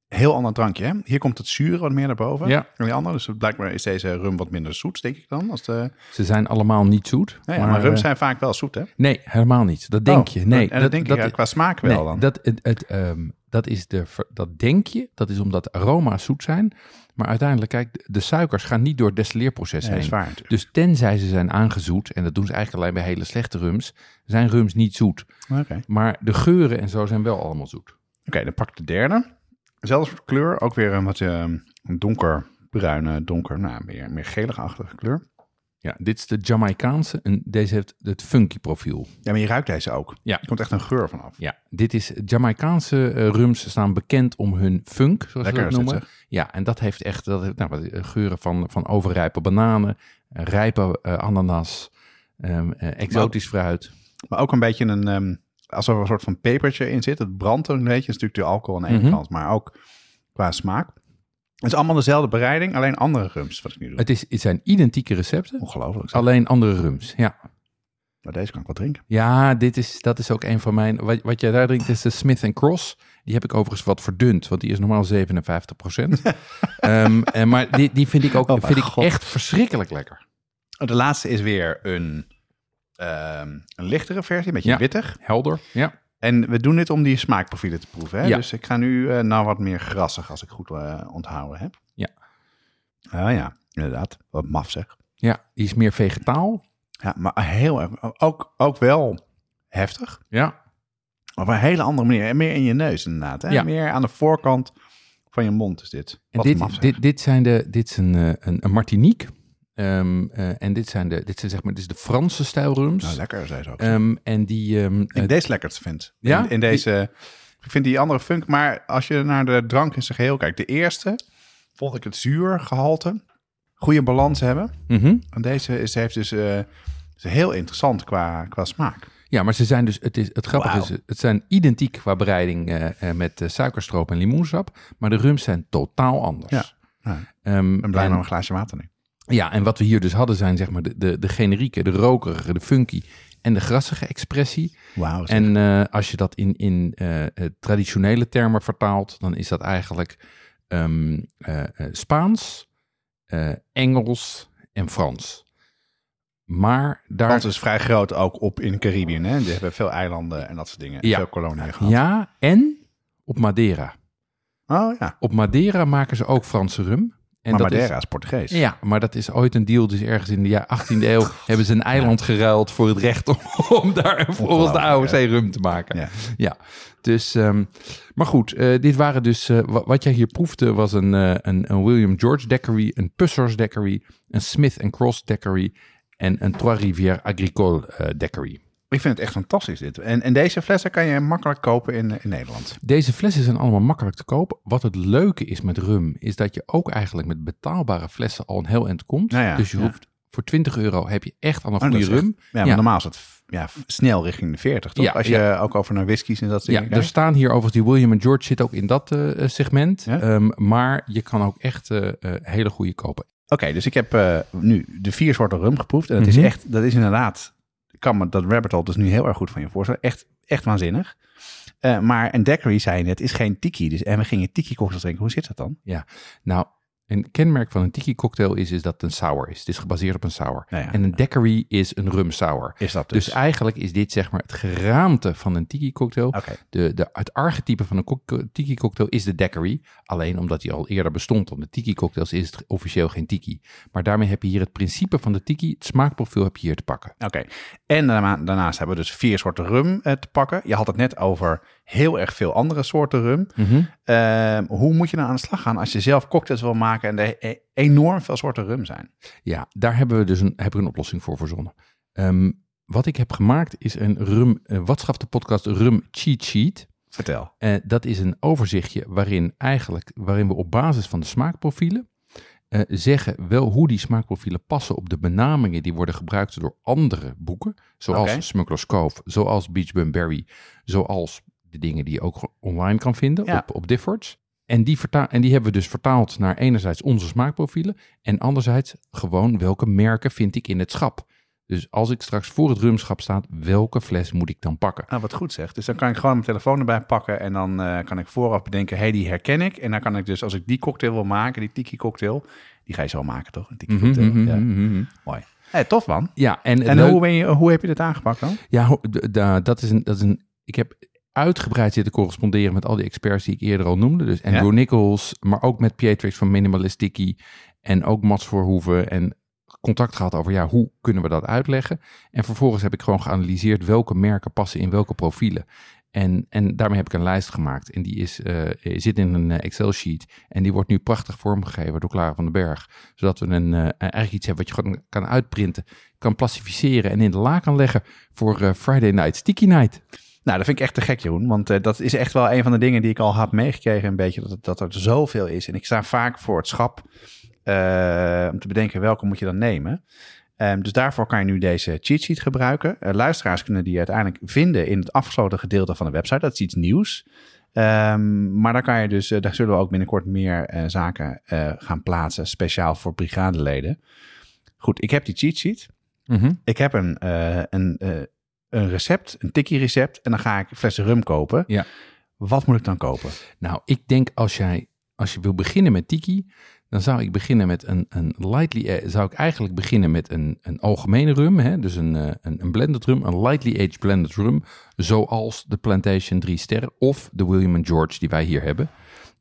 heel ander drankje, hè? Hier komt het zure wat meer naar boven. Ja. Dan die andere. Dus blijkbaar is deze rum wat minder zoet, denk ik dan. Als de... Ze zijn allemaal niet zoet. Maar, rums eh, zijn vaak wel zoet, hè? Nee, helemaal niet. Dat denk Oh, je. Nee, en dat, denk ik ja, qua smaak wel Nee, dan. Dat, het, het, ehm, dat, is de, dat denk je, dat is omdat aroma's zoet zijn. Maar uiteindelijk, kijk, de- suikers gaan niet door het destilleerproces is heen. waar. Dus tenzij ze zijn aangezoet, en dat doen ze eigenlijk alleen bij hele slechte rums, zijn rums niet zoet. Oké, Oké, Maar de geuren en zo zijn wel allemaal zoet. dan pak ik de derde. Zelfde soort kleur, ook weer een wat eh, donkerbruine, donker, nou, meer, meer geligachtige kleur. Ja, dit is de Jamaicaanse en deze heeft het funky profiel. Ja, maar je ruikt deze ook. Ja. Er komt echt een geur vanaf. Ja, dit is Jamaicaanse eh, rums staan bekend om hun funk, zoals Lekker is dat dit, noemen. Ja, en dat heeft echt dat heeft, nou, wat, eh, geuren van, van overrijpe bananen, eh, rijpe ananas, ehm, eh, exotisch fruit. Maar ook een beetje een, ehm, alsof er een soort van pepertje in zit. Het brandt een beetje. Dat is natuurlijk de alcohol aan de ene Mhm. kant, maar ook qua smaak. Het is allemaal dezelfde bereiding, alleen andere rums wat ik nu doe. Het, is, het zijn identieke recepten, Ongelooflijk. zeg. alleen andere rums. Ja, Maar deze kan ik wel drinken. ja dit is, dat is ook een van mijn... Wat, wat jij daar drinkt is de Smith Cross. Die heb ik overigens wat verdund, want die is normaal 57 procent. en, maar die, die vind ik ook Oh vind ik echt verschrikkelijk lekker. De laatste is weer een, ehm, een lichtere versie, een beetje Ja. wittig. Helder, ja. En we doen dit om die smaakprofielen te proeven. Hè? Ja. Dus ik ga nu eh, nou wat meer grassig, als ik goed eh, onthouden heb. Ja. Ah ja, inderdaad. Wat maf zeg. Ja, die is meer vegetaal. Ja, maar heel erg. Ook, ook wel heftig. Ja, op een hele andere manier. En meer in je neus inderdaad. Hè? Ja. Meer aan de voorkant van je mond is dit. En Wat dit, maf dit, dit, zijn de, dit is een, eh, een, een Martinique. Ehm, eh, en dit zijn de, dit zijn zeg maar, dit is de Franse stijlrums. Nou, lekker, zei ze ook. Ehm, en die, ik eh, deze lekkerst vind. Ja? In, in deze... Ik vind die andere funk... Maar als je naar de drank in zijn geheel kijkt. De eerste vond ik het zuurgehalte. Goede balans hebben. mhm. En deze is, heeft dus... eh, is heel interessant qua, qua smaak. Ja, maar ze zijn dus, het, is, het grappige is, het zijn identiek qua bereiding met suikerstroop en limoensap. Maar de rums zijn totaal anders. Ja. Ben blij en- met een glaasje water nu. Ja, en wat we hier dus hadden zijn zeg maar de, de, de generieke, de rokerige, de funky en de grassige expressie. Wauw. En eh, als je dat in, in eh, eh, traditionele termen vertaalt, dan is dat eigenlijk ehm, eh, eh, Spaans, Engels en Frans. Maar daar... Frans is vrij groot ook op in Caribbean. Hè? Die hebben veel eilanden en dat soort dingen. Ja. Veel koloniën gehad. Ja, en op Madeira. Oh ja. Op Madeira maken ze ook Franse rum. En maar dat Madeira is, Portugees. Ja, maar dat is ooit een deal. Dus ergens in de jaar 18e eeuw hebben ze een eiland geruild voor het recht om, om daar volgens de AOC ja. rum te maken. Ja. Ja, dus, ehm, maar goed, eh, dit waren dus, eh, wa- wat jij hier proefde was een, eh, een, een William George daiquiri, een Pussers daiquiri, een Smith Cross daiquiri en een Trois Rivières Agricole Daiquiri. Ik vind het echt fantastisch dit. En, en deze flessen kan je makkelijk kopen in, in Nederland. Deze flessen zijn allemaal makkelijk te kopen. Wat het leuke is met rum, is dat je ook eigenlijk met betaalbare flessen al een heel eind komt. Nou ja, dus je ja. hoeft voor 20 euro heb je echt al een Oh, goede echt- rum. Ja, maar normaal is het ja, snel richting de 40, toch? Ja, Als je ja. ook over naar whiskies en dat soort Ja, er staan hier overigens, die William George zit ook in dat eh, eh, segment. Ja? Ehm, maar je kan ook echt eh, hele goede kopen. Oké, dus ik heb nu de vier soorten rum geproefd. En dat Mhm. is echt, dat is inderdaad, kan me dat rabbit hole dus nu heel erg goed van je voorstellen. Echt, echt waanzinnig. Eh, maar een daiquiri, zei net, is geen tiki. Dus, en we gingen tiki cocktails drinken. Hoe zit dat dan? Nou, een kenmerk van een tiki cocktail is, is dat het een sour is. Het is gebaseerd op een sour. Nou ja, En een daiquiri is een rum sour. is dat dus? Dus eigenlijk is dit zeg maar het geraamte van een tiki cocktail. De, de, het archetype van een kok- tiki cocktail is de daiquiri. Alleen omdat die al eerder bestond dan de tiki cocktails is het officieel geen tiki. Maar daarmee heb je hier het principe van de tiki, het smaakprofiel heb je hier te pakken. oké. En daarna- daarnaast hebben we dus vier soorten rum eh, te pakken. Je had het net over heel erg veel andere soorten rum. Ehm, hoe moet je nou aan de slag gaan als je zelf cocktails wil maken en er e- enorm veel soorten rum zijn? Ja, daar hebben we dus een, heb ik een oplossing voor verzonnen. Ehm, wat ik heb gemaakt is een rum, uh, wat schaft de podcast Rum Cheat Sheet. Vertel. Eh, dat is een overzichtje waarin eigenlijk, waarin we op basis van de smaakprofielen eh, zeggen wel hoe die smaakprofielen passen op de benamingen die worden gebruikt door andere boeken, zoals Oké. Smuggler's Cove, zoals Beach Bum Berry, zoals de dingen die je ook online kan vinden Ja. op, op Diffords. En die, en die hebben we dus vertaald naar enerzijds onze smaakprofielen en anderzijds gewoon welke merken vind ik in het schap. Dus als ik straks voor het rumschap sta, welke fles moet ik dan pakken? Nou, wat goed zegt. Dus dan kan ik gewoon mijn telefoon erbij pakken en dan eh, kan ik vooraf bedenken, hey, die herken ik. En dan kan ik dus, als ik die cocktail wil maken, die tiki cocktail, die ga je zo maken, toch? Een tiki Mhm, cocktail. mhm, ja. mhm. Mooi. Hey, tof man. Ja, en, hoe, ben je, hoe heb je dit aangepakt dan? Ja, dat is een, dat is een. Ik heb uitgebreid zitten corresponderen met al die experts die ik eerder al noemde. Dus Andrew Ja? Nichols, maar ook met Pietrix van Minimalistici en ook Mats Verhoeven. En contact gehad over ja, hoe kunnen we dat uitleggen. En vervolgens heb ik gewoon geanalyseerd welke merken passen in welke profielen. En, en daarmee heb ik een lijst gemaakt. En die is, eh, zit in een eh, Excel-sheet. En die wordt nu prachtig vormgegeven door Clara van den Berg. Zodat we een, eh, eigenlijk iets hebben wat je gewoon kan uitprinten, kan plastificeren en in de la kan leggen voor eh, Friday Night Sticky Night. Nou, dat vind ik echt te gek, Jeroen. Want eh, dat is echt wel een van de dingen die ik al had meegekregen. Een beetje dat, dat er zoveel is. En ik sta vaak voor het schap eh, om te bedenken welke moet je dan nemen. Ehm, dus daarvoor kan je nu deze cheat sheet gebruiken. Eh, luisteraars kunnen die uiteindelijk vinden in het afgesloten gedeelte van de website. Dat is iets nieuws. Ehm, maar daar kan je dus, daar zullen we ook binnenkort meer zaken gaan plaatsen, speciaal voor brigadeleden. Goed, ik heb die cheat sheet. Ik heb een, een, een recept, een tikkie recept. En dan ga ik flessen rum kopen. Ja. Wat moet ik dan kopen? Nou, ik denk als jij als je wil beginnen met tiki, dan zou ik beginnen met een, een lightly, eh, zou ik eigenlijk beginnen met een, een algemene rum, hè? dus een, eh, een, een blended rum, een lightly aged blended rum, zoals de Plantation 3 sterren of de William George die wij hier hebben.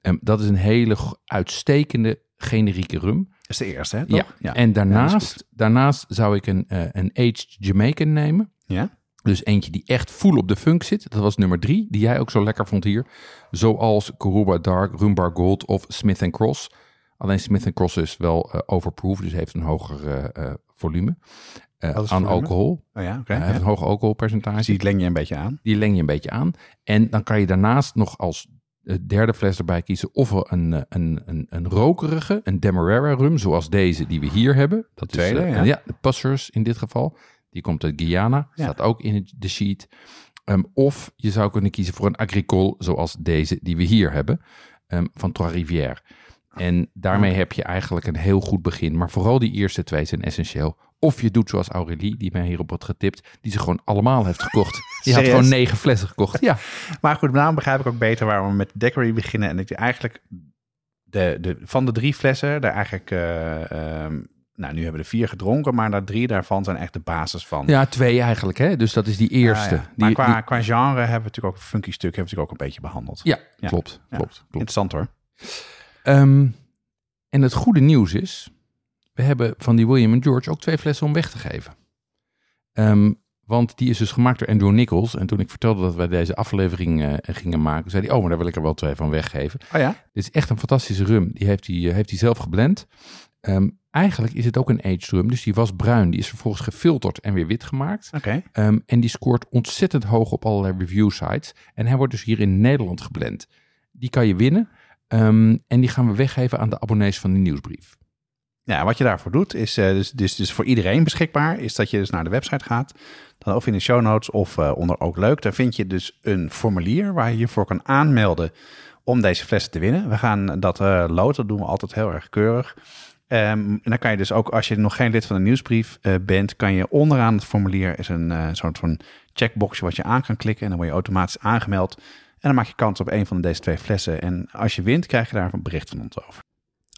Ehm, dat is een hele uitstekende generieke rum. Dat is de eerste, hè? Ja. toch? ja. En Ja, is daarnaast, daarnaast zou ik een, eh, een aged Jamaican nemen. Ja? Dus eentje die echt full op de funk zit. Dat was nummer drie, die jij ook zo lekker vond hier. Zoals Coruba Dark, Rumbar Gold of Smith Cross. Alleen Smith Cross is wel eh overproof, dus heeft een hoger eh, eh, volume aan volume? alcohol. Oh ja, heeft ja. een hoog alcoholpercentage. Dus die leng je een beetje aan. Die leng je een beetje aan. En dan kan je daarnaast nog als derde fles erbij kiezen of een, een, een, een rokerige, een Demerara rum, zoals deze die we hier hebben. Dat Tweede, is, ja. ja, de Passers in dit geval. Die komt uit Guyana, Ja. staat ook in de sheet. Ehm, of je zou kunnen kiezen voor een agricole, zoals deze die we hier hebben, ehm, van Trois Rivières. En daarmee heb je eigenlijk een heel goed begin. Maar vooral die eerste twee zijn essentieel. Of je doet zoals Aurélie, die mij hierop had getipt, die ze gewoon allemaal heeft gekocht. Die had gewoon negen flessen gekocht. Ja, Maar goed, daarom begrijp ik ook beter waarom we met Daiquiri beginnen. En ik eigenlijk de, de, van de drie flessen, daar eigenlijk... eh, ehm, nou, nu hebben we er vier gedronken, maar daar drie daarvan zijn echt de basis van. ja twee eigenlijk. Hè? Dus dat is die eerste. Ja, ja. Maar Die, qua, die- qua genre hebben we natuurlijk ook een funky stuk, hebben we natuurlijk ook een beetje behandeld. ja, Ja. klopt. Klopt, klopt. Interessant hoor. Ehm, en het goede nieuws is, we hebben van die William George ook twee flessen om weg te geven. Ehm, want die is dus gemaakt door Andrew Nichols. En toen ik vertelde dat wij deze aflevering eh, gingen maken, zei hij, oh, maar daar wil ik er wel twee van weggeven. Oh ja? Dit is echt een fantastische rum. Die heeft hij, eh, heeft hij zelf geblend. Ehm, eigenlijk is het ook een aged rum. Dus die was bruin. Die is vervolgens gefilterd en weer wit gemaakt. Oké. Ehm, en die scoort ontzettend hoog op allerlei review sites. En hij wordt dus hier in Nederland geblend. Die kan je winnen. Ehm, en die gaan we weggeven aan de abonnees van de nieuwsbrief. Ja, wat je daarvoor doet, is eh, dus, dus, dus voor iedereen beschikbaar, is dat je dus naar de website gaat. Dan of in de show notes of eh, onder ook leuk. Daar vind je dus een formulier waar je je voor kan aanmelden om deze flessen te winnen. We gaan dat uh, loten, dat doen we altijd heel erg keurig. Ehm, en dan kan je dus ook, als je nog geen lid van de nieuwsbrief bent, kan je onderaan het formulier is een soort van checkboxje wat je aan kan klikken. En dan word je automatisch aangemeld. En dan maak je kans op een van deze twee flessen. En als je wint, krijg je daar een bericht van ons over.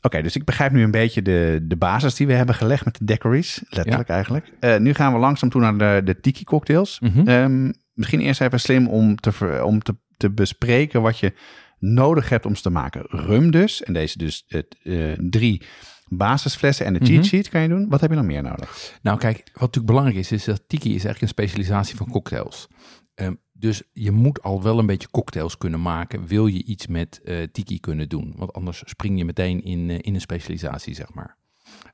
Oké, dus ik begrijp nu een beetje de, de basis die we hebben gelegd met de daiquiris. Letterlijk eigenlijk. Uh, nu gaan we langzaam toe naar de, de tiki cocktails. Mhm. Um, misschien eerst even slim om, te, om te, te bespreken wat je nodig hebt om ze te maken. Rum dus. En deze dus uh, drie basisflessen en de cheat sheet kan je doen. Wat heb je nog meer nodig? Nou kijk, wat natuurlijk belangrijk is, is dat tiki is eigenlijk een specialisatie van cocktails. Um, dus je moet al wel een beetje cocktails kunnen maken. Wil je iets met uh, tiki kunnen doen? Want anders spring je meteen in, uh, in een specialisatie, zeg maar.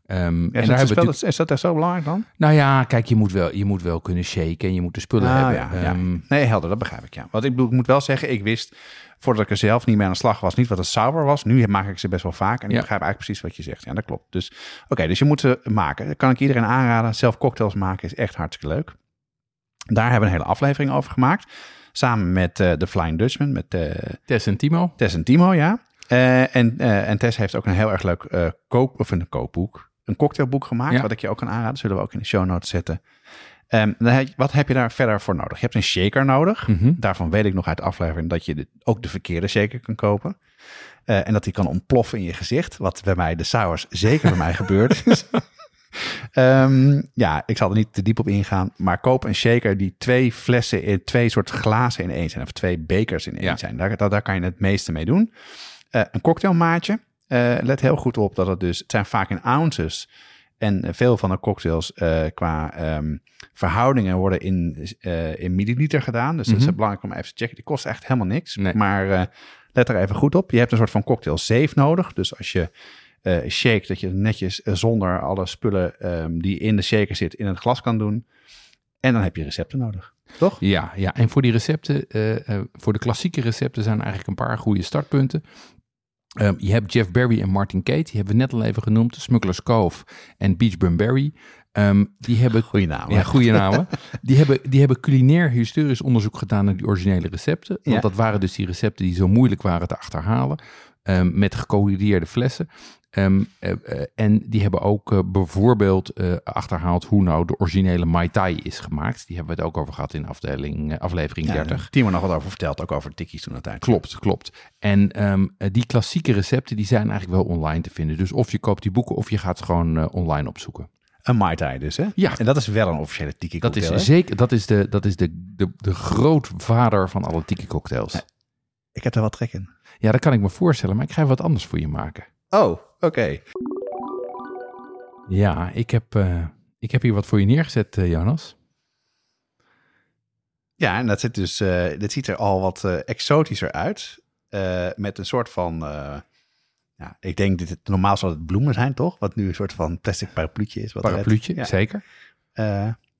Um, ja, en daar is, dat echt zo belangrijk dan? Nou ja, kijk, je moet wel, je moet wel kunnen shaken en je moet de spullen ah, hebben. Ja, um, ja. Nee, helder, dat begrijp ik, ja. Want ik, bedoel, ik moet wel zeggen, ik wist voordat ik er zelf niet mee aan de slag was, niet wat een sour was. Nu maak ik ze best wel vaak en ik begrijp eigenlijk precies wat je zegt. Ja, dat klopt. Dus oké, dus je moet ze maken. Dat kan ik iedereen aanraden. Zelf cocktails maken is echt hartstikke leuk. Daar hebben we een hele aflevering over gemaakt. Samen met uh, de Flying Dutchman. Met uh, Tess en Timo. Tess en Timo, ja. Uh, en, en Tess heeft ook een heel erg leuk koop, of een kookboek. Een cocktailboek gemaakt, ja. wat ik je ook kan aanraden. Zullen we ook in de show notes zetten. Um, wat heb je daar verder voor nodig? Je hebt een shaker nodig. Mhm. Daarvan weet ik nog uit de aflevering dat je de, ook de verkeerde shaker kan kopen. en dat die kan ontploffen in je gezicht. Wat bij mij, de sours, zeker bij mij gebeurt. Um, ja, ik zal er niet te diep op ingaan. Maar koop een shaker die twee flessen in twee soort glazen in één zijn. Of twee bekers in één Ja. zijn. Daar, daar, daar kan je het meeste mee doen. Uh, een cocktailmaatje. Uh, let heel goed op dat het dus... Het zijn vaak in ounces. En veel van de cocktails uh, qua um, verhoudingen worden in, uh, in milliliter gedaan. Dus mm -hmm. dat is belangrijk om even te checken. Die kost echt helemaal niks. Nee. Maar let er even goed op. Je hebt een soort van cocktail safe nodig. Dus als je shake, dat je netjes zonder alle spullen um, die in de shaker zit in het glas kan doen. En dan heb je recepten nodig, toch? Ja, ja. en voor die recepten, uh, voor de klassieke recepten zijn eigenlijk een paar goede startpunten. Um, je hebt Jeff Berry en Martin Kate, die hebben we net al even genoemd. Smuggler's Cove en Beach Berry. Um, die hebben, goeie namen. Ja, goede namen. die, hebben, die hebben culinair historisch onderzoek gedaan naar die originele recepten. Want Ja. dat waren dus die recepten die zo moeilijk waren te achterhalen. Um, met gecodeerde flessen. Um, uh, uh, en die hebben ook uh, bijvoorbeeld achterhaald hoe nou de originele Mai Tai is gemaakt. Die hebben we het ook over gehad in afdeling, aflevering 30. Ja, Timo nog wat over verteld, ook over tikkies toen uiteindelijk. Klopt, klopt. En um, die klassieke recepten die zijn eigenlijk wel online te vinden. Dus of je koopt die boeken of je gaat ze gewoon online opzoeken. Een Mai Tai dus, hè? Ja. En dat is wel een officiële tiki Dat cocktail, is hè? zeker, dat is de, dat is de, de, de grootvader van alle tiki cocktails. Ja. Ik heb er wel trek in. Ja, dat kan ik me voorstellen, maar ik ga wat anders voor je maken. Oh, oké. Ja, ik heb, uh, ik heb hier wat voor je neergezet, uh, Jonas. Ja, en dat, zit dus, uh, dat ziet er al wat exotischer uit. Met een soort van. ja, ik denk dat het normaal zou het bloemen zijn, toch? Wat nu een soort van plastic parapluutje is. Wat parapluutje, ja. zeker.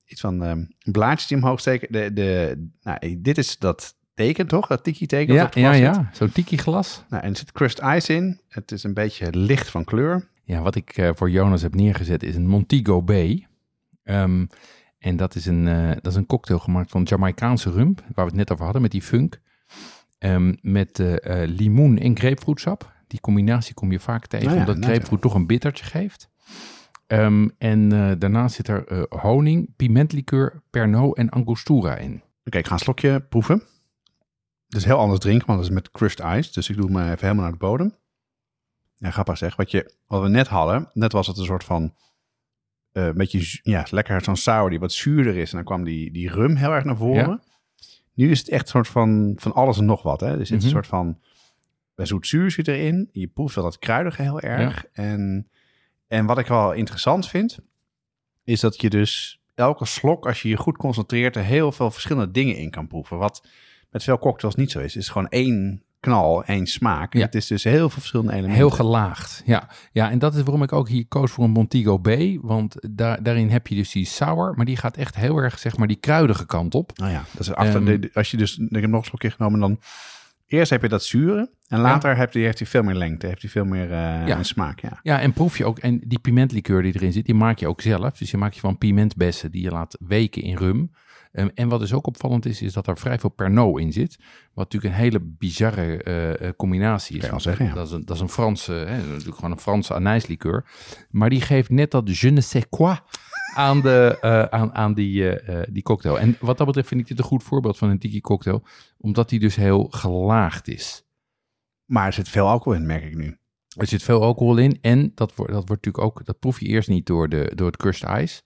iets van um, blaadjes die omhoog steken. De, de, nou, dit is dat teken, toch? Dat tiki-teken. Ja, ja, ja. Zo'n tiki-glas. Nou, en er zit crushed ice in. Het is een beetje licht van kleur. Ja, wat ik uh, voor Jonas heb neergezet is een Montego Bay. Um, en dat is, een, uh, dat is een cocktail gemaakt van Jamaicaanse rum, waar we het net over hadden met die funk. Um, met uh, limoen en grapefruitsap. Die combinatie kom je vaak tegen, nou ja, omdat nou grapefruit toch een bittertje geeft. Um, en daarnaast zit er honing, pimentlikeur, pernod en angostura in. Oké, okay, ik ga een slokje proeven. Is heel anders drinken, want het is met crushed ice. Dus ik doe hem even helemaal naar de bodem. Ja, grappig zeg. Wat, je, wat we net hadden, net was het een soort van... Uh, een beetje, ja, lekker zo'n sour die wat zuurder is. En dan kwam die, die rum heel erg naar voren. Ja. Nu is het echt een soort van, van alles en nog wat. Hè? Er zit Mhm. een soort van... Zoet-zuur zit erin. Je proeft wel dat kruidige heel erg. En, en wat ik wel interessant vind... is dat je dus elke slok, als je je goed concentreert... er heel veel verschillende dingen in kan proeven. Wat met veel cocktails niet zo is. Het is gewoon één knal, één smaak. Ja. Het is dus heel veel verschillende elementen. Heel gelaagd, ja. ja. En dat is waarom ik ook hier koos voor een Montego B. Want daar, daarin heb je dus die sour, maar die gaat echt heel erg, zeg maar, die kruidige kant op. Nou ja, dat is achter, Ehm, de- als je dus, ik heb nog een slokje genomen, dan eerst heb je dat zure en later heb je, heeft hij veel meer lengte, heeft hij veel meer eh, Ja. smaak. Ja. Ja, en proef je ook, en die pimentlikeur die erin zit, die maak je ook zelf. Dus je maakt je van pimentbessen die je laat weken in rum. Ehm, en wat dus ook opvallend is, is dat er vrij veel Pernod in zit. Wat natuurlijk een hele bizarre eh, eh, combinatie is. Zeggen, ja. dat, is een, dat is een Franse, hè, natuurlijk gewoon een Franse anijslikeur. Maar die geeft net dat je ne sais quoi aan, de, eh, aan, aan die, die cocktail. En wat dat betreft vind ik dit een goed voorbeeld van een tiki cocktail. Omdat die dus heel gelaagd is. Maar er zit veel alcohol in, merk ik nu. Er zit veel alcohol in en dat wordt, dat wordt natuurlijk ook, dat proef je eerst niet door, de, door het crushed ice.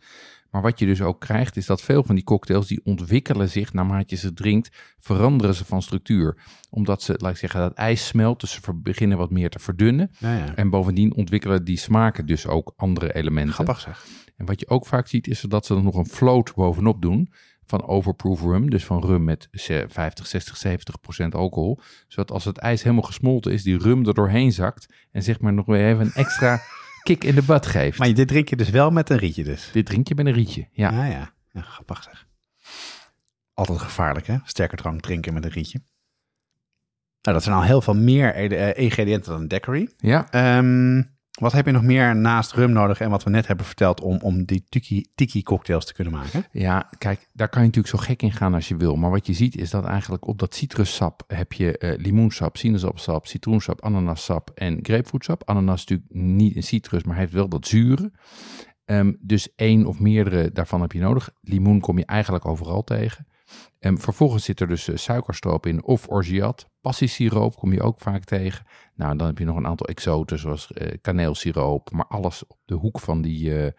Maar wat je dus ook krijgt, is dat veel van die cocktails, die ontwikkelen zich naarmate je ze drinkt, veranderen ze van structuur. Omdat ze, laat ik zeggen, dat ijs smelt, dus ze beginnen wat meer te verdunnen. Ja, ja. En bovendien ontwikkelen die smaken dus ook andere elementen. Grappig zeg. En wat je ook vaak ziet, is dat ze er nog een float bovenop doen van overproof rum. Dus van rum met ze- 50, 60, 70 procent alcohol. Zodat als het ijs helemaal gesmolten is, die rum er doorheen zakt. En zeg maar nog weer even een extra kick in de butt geeft. Maar dit drink je dus wel met een rietje dus. Dit drink je met een rietje. Ja. Ja, ja. ja grappig zeg. Altijd gevaarlijk hè, sterker drank drinken met een rietje. Nou, dat zijn al heel veel meer ede- eh, ingrediënten dan een daiquiri. ja. Ehm, wat heb je nog meer naast rum nodig en wat we net hebben verteld om, om die tiki, tiki cocktails te kunnen maken? Ja, kijk, daar kan je natuurlijk zo gek in gaan als je wil. Maar wat je ziet is dat eigenlijk op dat citrussap heb je eh, limoensap, sinaasappelsap, citroensap, ananassap en grapefruitsap. Ananas is natuurlijk niet een citrus, maar heeft wel dat zure. Ehm, dus één of meerdere daarvan heb je nodig. Limoen kom je eigenlijk overal tegen. Ehm, vervolgens zit er dus eh, suikerstroop in of orgeat. Passiesiroop kom je ook vaak tegen. Nou, dan heb je nog een aantal exoten zoals eh, kaneelsiroop. Maar alles op de hoek van die, eh,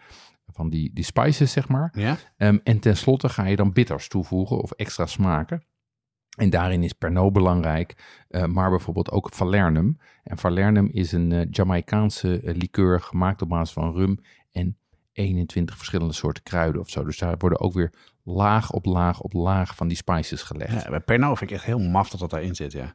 van die, die spices, zeg maar. Ja? Ehm, en tenslotte ga je dan bitters toevoegen of extra smaken. En daarin is Pernod belangrijk, eh, maar bijvoorbeeld ook Falernum. En Falernum is een eh Jamaicaanse liqueur gemaakt op basis van rum en 21 verschillende soorten kruiden of zo. Dus daar worden ook weer laag op laag op laag van die spices gelegd. ja bij Pernod vind ik echt heel maf dat dat daarin zit, ja.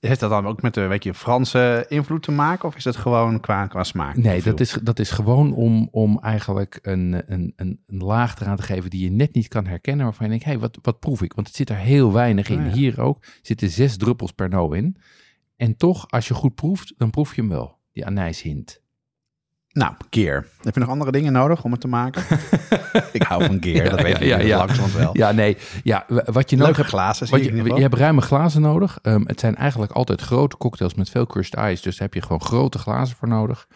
Heeft dat dan ook met de weet je, Franse invloed te maken of is het gewoon qua, qua smaak? Nee, dat is, dat is gewoon om, om eigenlijk een, een, een, een laag eraan te geven die je net niet kan herkennen. Waarvan je denkt, hé, hey, wat, wat proef ik? Want het zit er heel weinig in. Oh ja. Hier ook zitten zes druppels Pernod in. En toch, als je goed proeft, dan proef je hem wel. Die anijshint. Nou, gear. Heb je nog andere dingen nodig om het te maken? ik hou van dat Ja, weet je ja, ja, langzamerhand wel. Ja, nee. Ja, wat je nodig Leuke hebt... glazen Wat je, je geval. hebt ruime glazen nodig. Ehm, het zijn eigenlijk altijd grote cocktails met veel crushed ice. Dus daar heb je gewoon grote glazen voor nodig.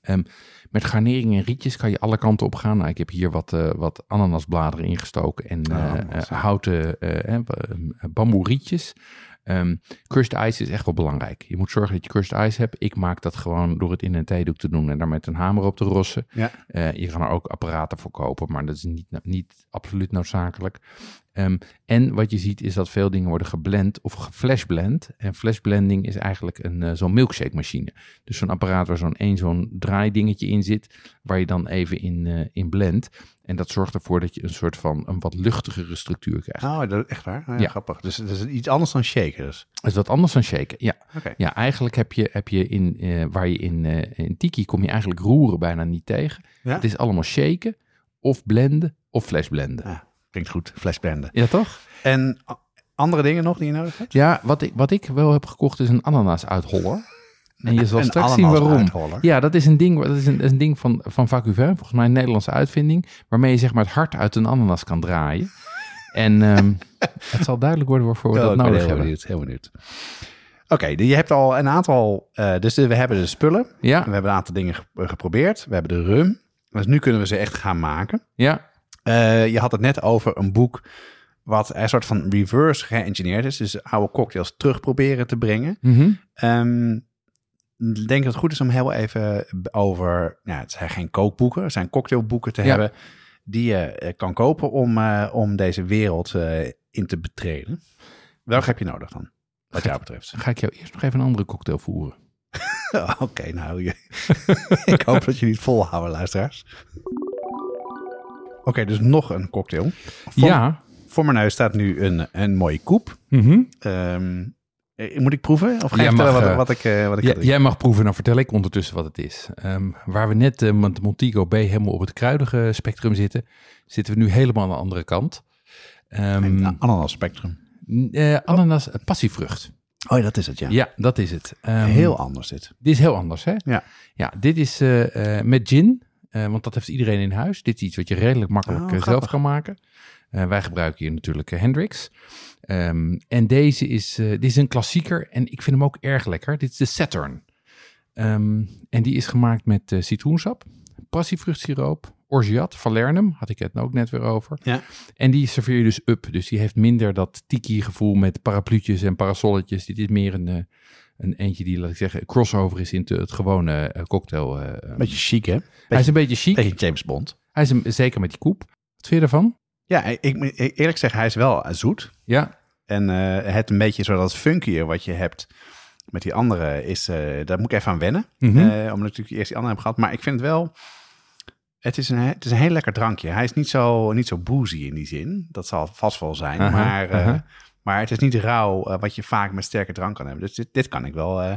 Ehm, met garnering en rietjes kan je alle kanten op gaan. Nou, ik heb hier wat, eh, wat ananasbladeren ingestoken en Oh, eh, eh, houten eh, eh, bamboe rietjes. Ehm crushed ice is echt wel belangrijk. Je moet zorgen dat je crushed ice hebt. Ik maak dat gewoon door het in een theedoek te doen en daar met een hamer op te rossen. Ja. Eh, je kan er ook apparaten voor kopen, maar dat is niet, niet absoluut noodzakelijk. Ehm, en wat je ziet is dat veel dingen worden geblend of geflashblend. En flashblending is eigenlijk een, eh, zo'n milkshake machine. Dus zo'n apparaat waar zo'n één zo'n draaidingetje in zit, waar je dan even in, eh, in blendt. En dat zorgt ervoor dat je een soort van een wat luchtigere structuur krijgt. Oh, dat, echt waar? Oh, ja, Ja. grappig. Dus het is iets anders dan shaken dus. Dat is wat anders dan shaken, ja. Ja, eigenlijk heb je, heb je in, eh, waar je in, in tiki kom je eigenlijk roeren bijna niet tegen. Ja? Het is allemaal shaken, of blenden, of flashblenden. Ja, klinkt goed. Flashblenden. Ja, toch? En andere dingen nog die je nodig hebt? Ja, wat ik, wat ik wel heb gekocht is een ananas uitholler. En je zal straks zien waarom. uitholler. Ja, dat is een ding, dat is een, dat is een ding van, van Vacuvin, volgens mij een Nederlandse uitvinding, waarmee je zeg maar het hart uit een ananas kan draaien. En ehm, het zal duidelijk worden waarvoor we Oh, dat nodig heel hebben. benieuwd. Heel benieuwd. Oké, je hebt al een aantal... eh, dus we hebben de spullen. Ja, We hebben een aantal dingen ge- geprobeerd. We hebben de rum. Dus nu kunnen we ze echt gaan maken. ja, Eh, je had het net over een boek wat een soort van reverse geëngineerd is. Dus oude cocktails terug proberen te brengen. mhm. Ehm, ik denk dat het goed is om heel even over... Ja, het zijn geen kookboeken, het zijn cocktailboeken te Ja. hebben... die je eh, kan kopen om, eh, om deze wereld in te betreden. Welke heb je nodig dan, wat jou betreft? ga ik jou eerst nog even een andere cocktail voeren. Oké, nou, je- ik hoop dat je niet volhouden, luisteraars. Oké, dus nog een cocktail. Voor, ja, voor mijn neus staat nu een, een mooie koep. Eh, Moet ik proeven? Of ga je Jij vertellen mag, wat, eh, wat ik, eh, wat ik Ja, jij mag proeven, dan vertel ik ondertussen wat het is. Ehm, waar we net met de Montego Bay helemaal op het kruidige spectrum zitten, zitten we nu helemaal aan de andere kant. Een ananas spectrum. eh, ananas, passievrucht. Oh ja, dat is het, ja. Ja, dat is het. Heel anders dit. Dit is heel anders, hè? Ja. Ja, dit is met gin, eh, want dat heeft iedereen in huis. Dit is iets wat je redelijk makkelijk Oh, eh, zelf kan maken. Eh, wij gebruiken hier natuurlijk Hendrix. Ehm, en deze is, dit is een klassieker en ik vind hem ook erg lekker. Dit is de Saturn. Ehm, en die is gemaakt met citroensap, passievruchtsiroop, orgeat, falernum, had ik het ook net weer over. Ja. En die serveer je dus up. Dus die heeft minder dat tiki gevoel met parapluutjes en parasolletjes. Dit is meer een, een eentje die, laat ik zeggen, crossover is into het gewone eh, cocktail. eh, Beetje chic, hè? hij is een beetje chic. Beetje James Bond. Hij is een, zeker met die koep. Wat vind je ervan? Ja, ik, ik, eerlijk zeggen, hij is wel eh, zoet. Ja, En het een beetje zo dat funkier wat je hebt met die andere is, daar moet ik even aan wennen. Eh, omdat ik eerst die andere heb gehad. Maar ik vind het wel, het is een, het is een heel lekker drankje. Hij is niet zo, niet zo boozy in die zin. Dat zal vast wel zijn. Maar, aha. Maar het is niet rauw eh, wat je vaak met sterke drank kan hebben. Dus dit, dit kan ik wel eh,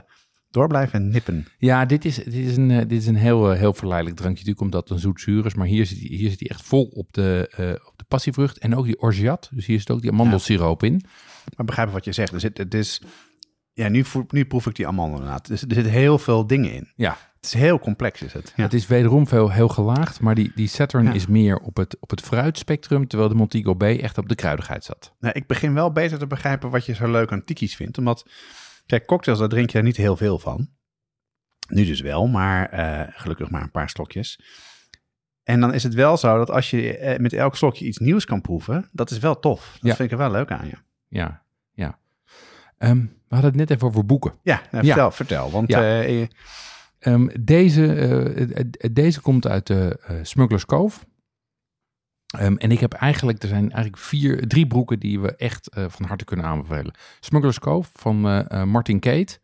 door blijven nippen. ja dit, is, dit is een, eh, dit is een heel, heel verleidelijk drankje. Natuurlijk omdat het een zoetzuur is. Maar hier zit, hij- hier zit hij echt vol op de, op de passievrucht. En ook die orgeat. Dus hier zit ook die amandelsiroop in. Maar begrijp wat je zegt. Dus het, het is, ja, nu, nu proef ik die amandelen inderdaad. Dus er zitten heel veel dingen in. Ja, Het is heel complex is het. Ja. het is wederom veel, heel gelaagd. Maar die, die Saturn Ja. is meer op het, op het fruitspectrum. Terwijl de Montego Bay echt op de kruidigheid zat. Nou, ik begin wel beter te begrijpen wat je zo leuk aan tiki's vindt. Omdat, kijk, cocktails, daar drink je er niet heel veel van. Nu dus wel, maar eh, gelukkig maar een paar slokjes. En dan is het wel zo dat als je eh, met elk slokje iets nieuws kan proeven, dat is wel tof. Dat Ja. vind ik er wel leuk aan je. Ja, ja. Ehm, we hadden het net even over boeken. Ja, nou, Ja. vertel, vertel. Want Ja. eh, eh, Ehm, deze, eh, deze komt uit de Smugglers Cove. Ehm, en ik heb eigenlijk, er zijn eigenlijk vier, drie broeken die we echt van harte kunnen aanbevelen. Smugglers Cove van Martin Kate.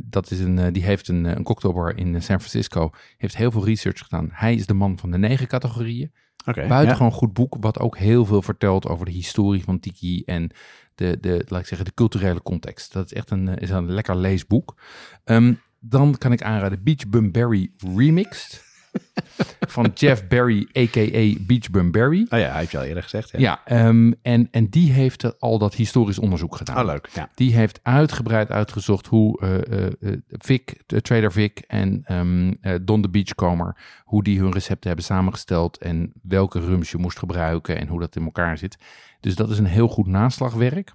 Dat is een, die heeft een, een cocktailbar in San Francisco. Heeft heel veel research gedaan. Hij is de man van de negen categorieën. Oké. Buitengewoon goed boek, wat ook heel veel vertelt over de historie van Tiki en de, de, laat ik zeggen, de culturele context. Dat is echt een, eh, is een lekker leesboek. Ehm, dan kan ik aanraden Beach Bum Berry Remixed van Jeff Berry, a.k.a. Beach Bum Berry. Oh ja, hij heeft je al eerder gezegd. Ja. Ja, ehm, en, en die heeft al dat historisch onderzoek gedaan. Oh, leuk. Ja. Die heeft uitgebreid uitgezocht hoe eh, eh, Vic, de Trader Vic en ehm, eh, Don de Beachcomber, hoe die hun recepten hebben samengesteld en welke rums je moest gebruiken en hoe dat in elkaar zit. Dus dat is een heel goed naslagwerk.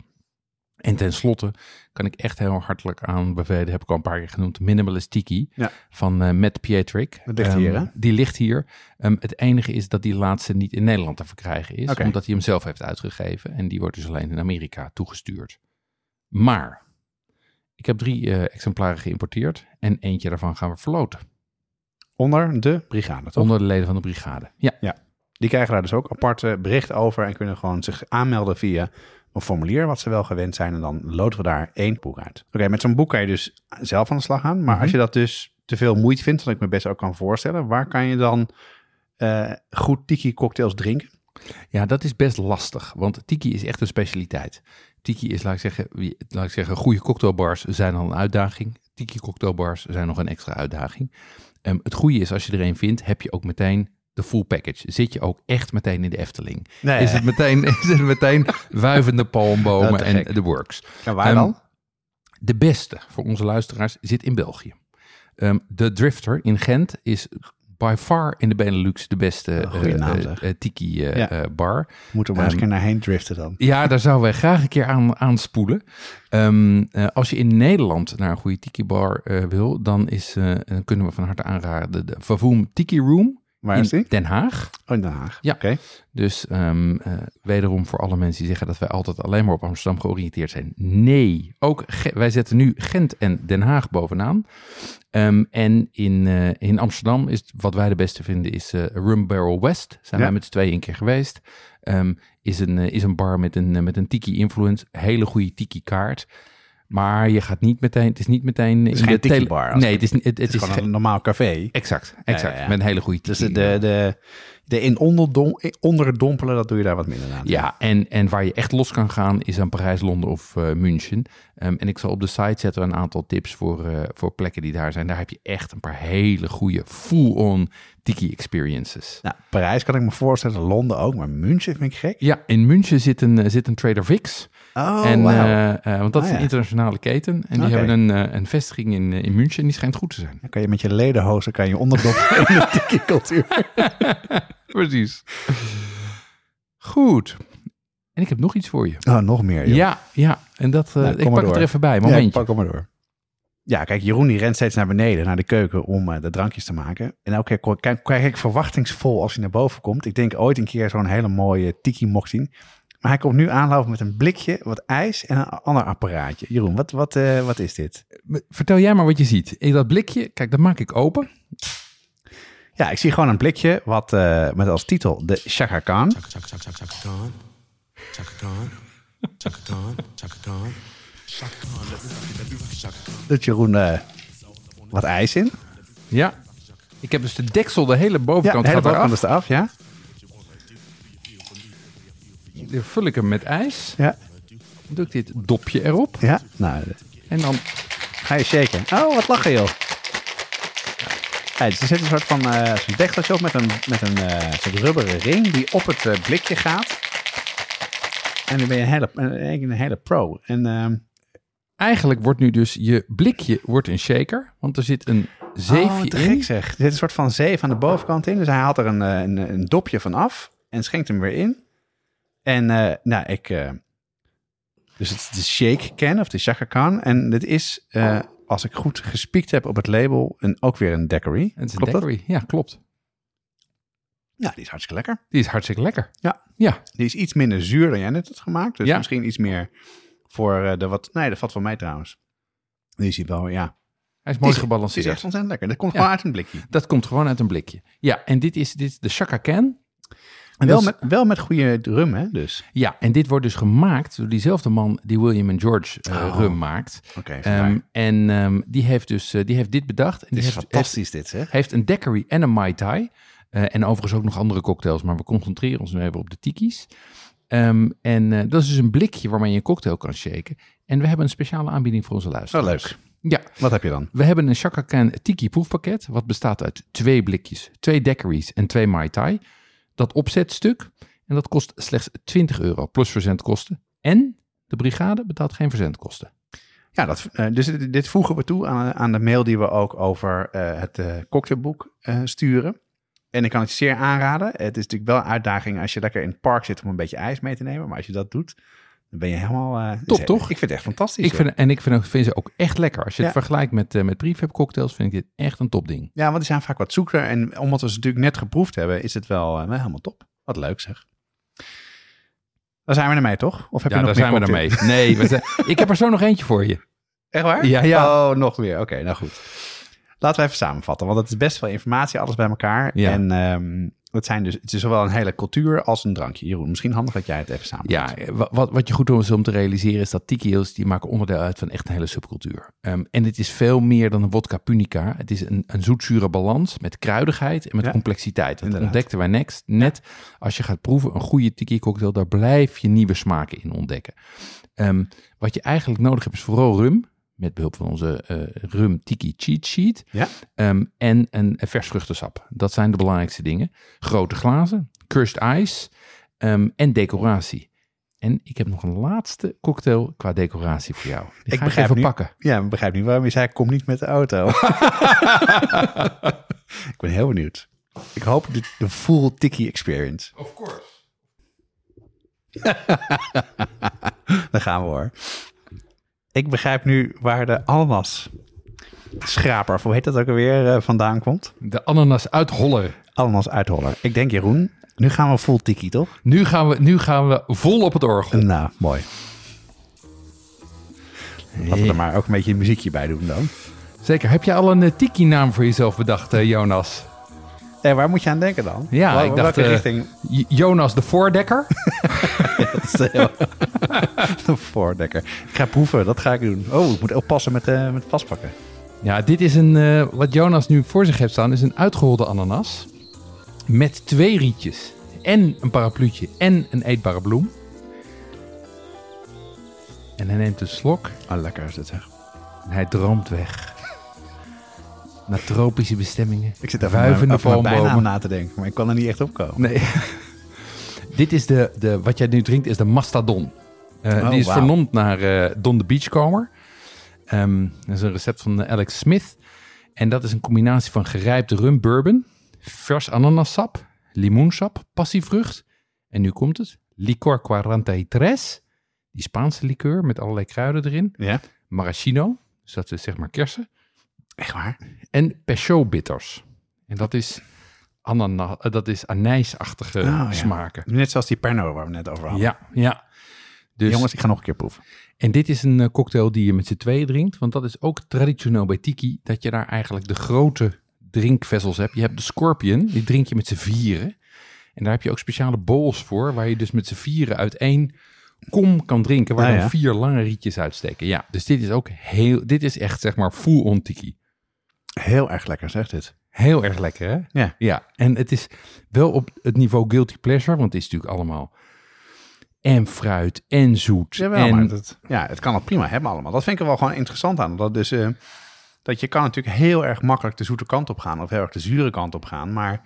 En tenslotte kan ik echt heel hartelijk aanbevelen, heb ik al een paar keer genoemd, Minimalist Tiki Ja. van eh, Matt Pietrick. Dat ligt Ehm, hier, hè? Die ligt hier. Ehm, het enige is dat die laatste niet in Nederland te verkrijgen is, omdat hij hem zelf heeft uitgegeven. En die wordt dus alleen in Amerika toegestuurd. Maar ik heb drie eh, exemplaren geïmporteerd en eentje daarvan gaan we verloten. Onder de brigade, toch? Onder de leden van de brigade. Ja, Die krijgen daar dus ook aparte bericht over en kunnen gewoon zich aanmelden via een formulier wat ze wel gewend zijn. En dan loten we daar één boek uit. Oké, met zo'n boek kan je dus zelf aan de slag gaan. Maar Mhm. als je dat dus te veel moeite vindt, wat ik me best ook kan voorstellen, waar kan je dan eh, goed tiki cocktails drinken? ja, dat is best lastig, want tiki is echt een specialiteit. Tiki is, laat ik zeggen, laat ik zeggen goede cocktailbars zijn al een uitdaging. Tiki cocktailbars zijn nog een extra uitdaging. Ehm, het goede is, als je er een vindt, heb je ook meteen de full package. Zit je ook echt meteen in de Efteling. Nee, Is het meteen, is het meteen wuivende palmbomen te en de works. en waar Ehm, dan? De beste voor onze luisteraars zit in België. Ehm, de Drifter in Gent is by far in de Benelux de beste naam, eh, tiki Ja. bar. Moeten we maar eens ehm, een keer naar heen driften dan? Ja, daar zouden wij graag een keer aan aanspoelen. Als je in Nederland naar een goede tiki bar wil, dan, is, dan kunnen we van harte aanraden de Vavoom Tiki Room Waar is in die? Den Haag. Oh, in Den Haag. Ja. Oké. Dus ehm, eh, wederom voor alle mensen die zeggen dat wij altijd alleen maar op Amsterdam georiënteerd zijn. Nee, ook wij zetten nu Gent en Den Haag bovenaan. Ehm, en in, eh, in Amsterdam is wat wij de beste vinden is eh, Rum Barrel West. Zijn Ja. wij met z'n tweeën een keer geweest. Ehm, is, een, is een bar met een, met een tiki influence. Hele goede tiki kaart. Maar je gaat niet meteen, het is niet meteen... is in geen de tele- als Nee, het is, het, Het het is is gewoon ge- een normaal café. Exact, exact. Ja, ja, ja. Met een hele goede Dus de, de, de in onderdom, onderdompelen, dat doe je daar wat minder aan. Ja, en, en waar je echt los kan gaan is aan Parijs, Londen of eh, München. Ehm, en ik zal op de site zetten een aantal tips voor, eh, voor plekken die daar zijn. Daar heb je echt een paar hele goede full-on tiki experiences. Nou, Parijs kan ik me voorstellen, Londen ook, maar München vind ik gek. Ja, in München zit een, eh, zit een Trader Vic's. Oh, en, eh, want dat Ah, is een ja. internationale keten. En die hebben een, een vestiging in, in München en die schijnt goed te zijn. Dan kan je met je ledenhozen kan je onderdompelen in de tiki-cultuur. Precies. Goed. En ik heb nog iets voor je. Oh, nog meer, joh. Ja, ja. En dat, Nou, ik pak het er even bij. Ja, Momentje. pak hem maar door. Ja, kijk, Jeroen die rent steeds naar beneden, naar de keuken, om eh, de drankjes te maken. En elke keer kijk ik verwachtingsvol als hij naar boven komt. Ik denk ooit een keer zo'n hele mooie tiki mocht zien. Maar hij komt nu aanlopen met een blikje, wat ijs en een ander apparaatje. Jeroen, wat, wat, eh, wat is dit? Vertel jij maar wat je ziet. In dat blikje, kijk, dat maak ik open. Ja, ik zie gewoon een blikje wat, eh, met als titel de Chaka Khan. Chaka chaka chaka chaka. Chaka. Chaka. Chaka. Doet Jeroen eh, wat ijs in. Ja. Ik heb dus de deksel, de hele Ja, bovenkant de hele gaat eraf. bovenkant is eraf, ja. Dan vul ik hem met ijs. Ja, Dan doe ik dit dopje erop. ja. Nou, En dan, Ga je shaken. Oh, wat lachen joh. Ja, dus er zit een soort van eh zo'n dekseltje op met een, met een eh, soort rubberen ring die op het eh, blikje gaat. En nu ben je een hele, een, een hele pro. En ehm, eigenlijk wordt nu dus je blikje wordt een shaker. Want er zit een zeefje oh, in. gek zeg. Er zit een soort van zeef aan de bovenkant in. Dus hij haalt er een, eh, een, een dopje van af en schenkt hem weer in. En eh, nou, ik... eh, dus het is de shake can of de shaka can. En dit is, eh, als ik goed gespiekt heb op het label, een, ook weer een daiquiri. Het is een Klopt dat? daiquiri. Ja, klopt. Ja, die is hartstikke lekker. Die is hartstikke lekker. Ja. Ja, Die is iets minder zuur dan jij net hebt gemaakt. Dus Ja. misschien iets meer voor eh, de wat... Nee, dat valt van mij trouwens. Die is hier wel, ja. hij is Die mooi is- Die gebalanceerd. is echt ontzettend lekker. Dat komt Ja. gewoon uit een blikje. Dat komt gewoon uit een blikje. Ja, en dit is, dit is de Shaka Can. En Wel met, wel met goede rum, hè? Dus. Ja, en dit wordt dus gemaakt door diezelfde man die William en George eh, Oh. rum maakt. Oké, Ehm, en ehm, die heeft dus eh, die heeft dit bedacht. En Dit die is heeft, fantastisch dit, zeg. Heeft, heeft een daiquiri en een mai tai. Eh, en overigens ook nog andere cocktails, maar we concentreren ons nu even op de tiki's. Ehm, en dat is dus een blikje waarmee je een cocktail kan shaken. En we hebben een speciale aanbieding voor onze Zo luisteraars. leuk. Ja, Wat heb je dan? we hebben een Chaka Can Tiki proefpakket, wat bestaat uit twee blikjes, twee daiquiris en twee Mai Tai. Dat opzetstuk, en dat kost slechts 20 euro plus verzendkosten. En de brigade betaalt geen verzendkosten. Ja, dat, eh, dus dit, voegen we toe aan, aan de mail die we ook over eh, het eh, cocktailboek sturen. En ik kan het je zeer aanraden. Het is natuurlijk wel een uitdaging als je lekker in het park zit om een beetje ijs mee te nemen. Maar als je dat doet, dan ben je helemaal... eh, Top, dus, toch? Ik vind het echt fantastisch. Ik vind, en ik vind, ze ook echt lekker. Als je het vergelijkt met, eh met prefab cocktails, vind ik dit echt een topding. Ja, want die zijn vaak wat zoeker. En omdat we ze natuurlijk net geproefd hebben, is het wel, wel helemaal top. Wat leuk zeg. Daar zijn we ermee, toch? Of heb Ja, je daar nog zijn we ermee. Nee, we zijn, ik heb er zo nog eentje voor je. Echt waar? Ja, ja. Oh, nog weer. Oké, nou goed. Laten we even samenvatten, want het is best wel informatie, alles bij elkaar. Ja. En ehm, het, zijn dus, het is zowel een hele cultuur als een drankje. Jeroen, misschien handig dat jij het even samen Ja, wa- wat, wat je goed is om te realiseren is dat tiki's die maken onderdeel uit van echt een hele subcultuur. Ehm, en het is veel meer dan een vodka punica. Het is een, een zoetzure balans met kruidigheid en met Ja, complexiteit. Dat inderdaad. ontdekten wij next, net. Als je gaat proeven, een goede tiki cocktail, daar blijf je nieuwe smaken in ontdekken. Ehm, wat je eigenlijk nodig hebt is vooral rum. Met behulp van onze eh, rum tiki cheat sheet. Ja. Ehm, en een vers vruchtensap. Dat zijn de belangrijkste dingen. Grote glazen, crushed ice ehm, en decoratie. En ik heb nog een laatste cocktail qua decoratie voor jou. Die Ik ga ik begrijp even nu- pakken. Ja, ik begrijp niet waarom je zei, kom niet met de auto. ik ben heel benieuwd. Ik hoop de, de full tiki experience. Of course. Daar gaan we hoor. Ik begrijp nu waar de ananas schraper, of hoe heet dat ook alweer, eh, vandaan komt. De ananas uit Holler. Ananas uitholler. Ik denk Jeroen, nu gaan we full tiki toch? Nu gaan we, nu gaan we vol op het orgel. Nou, mooi. Laten we er maar ook een beetje een muziekje bij doen dan. Zeker. Heb je al een eh, tiki-naam voor jezelf bedacht, eh, Jonas? Waar moet je aan denken dan? Ja, ik dacht... eh, richting? Jonas de voordekker. Heel- Een voordekker. Ik ga proeven, dat ga ik doen. Oh, ik moet oppassen met, eh met vastpakken. Ja, dit is een, eh, wat Jonas nu voor zich heeft staan, is een uitgeholde ananas. Met twee rietjes. En een parapluutje. En een eetbare bloem. En hij neemt een slok Ah, lekker is dit zeg. en hij droomt weg. Naar tropische bestemmingen. Ik zit even bijnaam palmbomen. na te denken, maar ik kan er niet echt op komen. Nee. Dit is de, de, wat jij nu drinkt, is de Mastadon. Eh, Oh, die is vernoemd naar eh, Don de Beachcomber. Ehm, dat is een recept van eh, Alex Smith. En dat is een combinatie van gerijpte rum bourbon, vers ananassap, limoensap, passievrucht. En nu komt het, licor 43, die Spaanse liqueur met allerlei kruiden erin. Ja? Maraschino, dus dat is zeg maar kersen. Echt waar? En Peugeot bitters. En dat is, anana, eh, dat is anijsachtige Oh, ja. smaken. Net zoals die Pernod waar we net over hadden. Ja, ja. Dus, Jongens, ik ga nog een keer proeven. en dit is een eh, cocktail die je met z'n tweeën drinkt. Want dat is ook traditioneel bij Tiki. Dat je daar eigenlijk de grote drinkvessels hebt. Je hebt de Scorpion, die drink je met z'n vieren. En daar heb je ook speciale bowls voor. Waar je dus met z'n vieren uit één kom kan drinken. Waar Ah, dan vier lange rietjes uitsteken. Ja, dus dit is ook heel... Dit is echt zeg maar full on Tiki. Heel erg lekker, zegt dit. Heel erg lekker, hè? Ja. Ja, en het is wel op het niveau guilty pleasure, want het is natuurlijk allemaal en fruit en zoet. Jawel, en maar het, ja, het kan het prima hebben allemaal. Dat vind ik er wel gewoon interessant aan. Dat, dus, eh, dat je kan natuurlijk heel erg makkelijk de zoete kant op gaan of heel erg de zure kant op gaan. Maar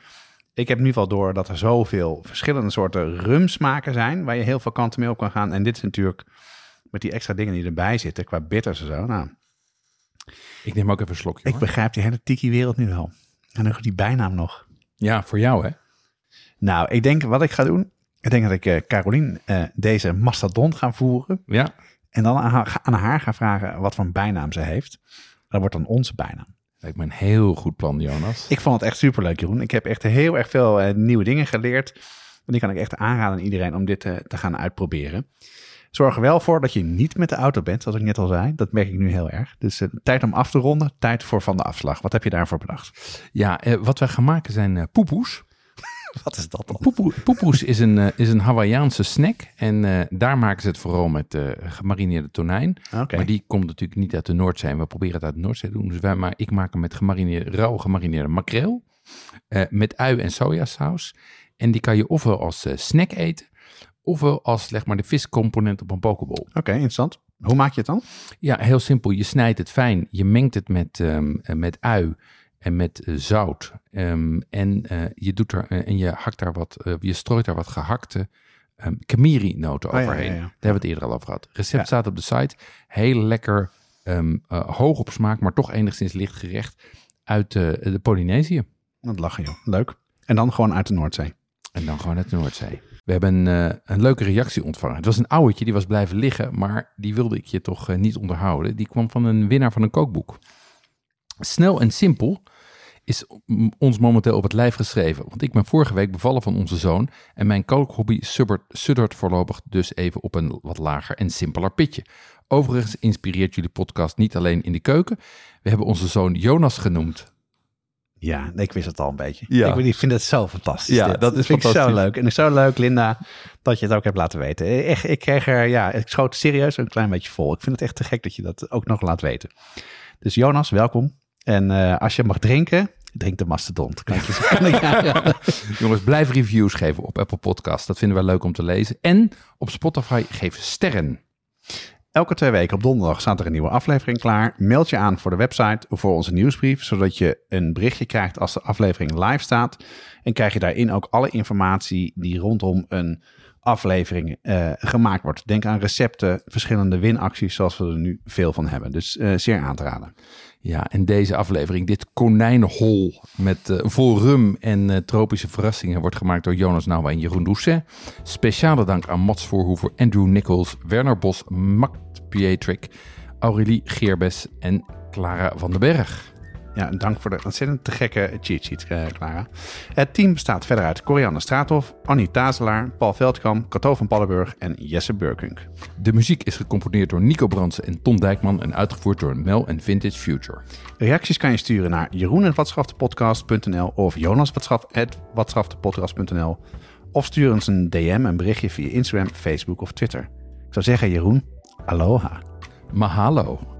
ik heb nu wel door dat er zoveel verschillende soorten rumsmaken zijn waar je heel veel kanten mee op kan gaan. En dit is natuurlijk met die extra dingen die erbij zitten qua bitters en zo. Nou, ik neem ook even een slokje. ik hoor. begrijp die hele tiki-wereld nu wel. En nog die bijnaam nog. Ja, voor jou hè? Nou, ik denk wat ik ga doen. Ik denk dat ik eh Carolien eh, deze mastodon ga voeren. Ja. En dan aan haar, aan haar ga vragen wat voor een bijnaam ze heeft. Dat wordt dan onze bijnaam. Lijkt me een heel goed plan, Jonas. Ik vond het echt superleuk, Jeroen. Ik heb echt heel erg veel eh, nieuwe dingen geleerd. En die kan ik echt aanraden aan iedereen om dit te gaan uitproberen. Zorg er wel voor dat je niet met de auto bent, zoals ik net al zei. Dat merk ik nu heel erg. Dus eh, tijd om af te ronden, tijd voor van de afslag. Wat heb je daarvoor bedacht? Ja, eh, wat wij gaan maken zijn eh poepoes. Wat is dat dan? Poepoe- Poepoes is een, is een Hawaïaanse snack. En daar maken ze het vooral met gemarineerde tonijn. Maar die komt natuurlijk niet uit de Noordzee. We proberen het uit de Noordzee te doen. Dus wij, maar ik maak hem met gemarineerde, rauw gemarineerde makreel. met ui en sojasaus. En die kan je ofwel als snack eten. Ofwel als zeg maar de viscomponent op een pokeball. Oké, interessant. Hoe maak je het dan? Ja, heel simpel. Je snijdt het fijn. Je mengt het met, ehm, eh, met ui en met eh, zout. Ehm, en eh, je doet er eh, en je hakt daar wat, je strooit daar wat gehakte ehm kamiri-noten Oh, overheen. ja, ja. Daar hebben we het eerder al over gehad. Recept staat op de site. Heel lekker, hoog op smaak, maar toch enigszins licht gerecht uit de Polynesië. Dat lachen, joh. Leuk. En dan gewoon uit de Noordzee. En dan gewoon uit de Noordzee. We hebben een, eh, een leuke reactie ontvangen. Het was een ouwtje, die was blijven liggen, maar die wilde ik je toch eh, niet onderhouden. Die kwam van een winnaar van een kookboek. Snel en simpel is ons momenteel op het lijf geschreven. Want ik ben vorige week bevallen van onze zoon en mijn kookhobby suddert voorlopig dus even op een wat lager en simpeler pitje. Overigens inspireert jullie podcast niet alleen in de keuken. We hebben onze zoon Jonas genoemd. Ja, ik wist het al een beetje. Ja. Ik, ik vind het zo fantastisch. Ja, dit. dat is vind ik zo fantastisch. leuk. En zo leuk, Linda, dat je het ook hebt laten weten. Echt, ik kreeg er, ja, ik schoot serieus een klein beetje vol. Ik vind het echt te gek dat je dat ook nog laat weten. Dus Jonas, welkom. En eh, als je mag drinken, drink de mastodont. Kan ik ja. Jongens, blijf reviews geven op Apple Podcast. Dat vinden wij leuk om te lezen. En op Spotify geef sterren. Elke twee weken op donderdag staat er een nieuwe aflevering klaar. Meld je aan voor de website voor onze nieuwsbrief, zodat je een berichtje krijgt als de aflevering live staat. En krijg je daarin ook alle informatie die rondom een aflevering eh, gemaakt wordt. Denk aan recepten, verschillende winacties, zoals we er nu veel van hebben. Dus eh, zeer aan te raden. Ja, en deze aflevering, dit konijnenhol met eh, vol rum en eh, tropische verrassingen, wordt gemaakt door Jonas Nouwen en Jeroen Doucet. Speciale dank aan Mats Voorhoever, Andrew Nichols, Werner Bos, Matt Pietrik, Aurélie Geerbes en Clara van den Berg. Ja, en dank voor de ontzettend te gekke cheat sheet, eh, Clara. Het team bestaat verder uit Corianne Straathof, Annie Tazelaar, Paul Veldkamp, Cato van Pallenburg en Jesse Burkunk. De muziek is gecomponeerd door Nico Brandsen en Ton Dijkman en uitgevoerd door Mel en Vintage Future. Reacties kan je sturen naar jeroen.watschaftepodcast.nl of jonas.watschaftepodcast.nl of stuur ons een DM, een berichtje via Instagram, Facebook of Twitter. Ik zou zeggen, Jeroen, aloha. Mahalo.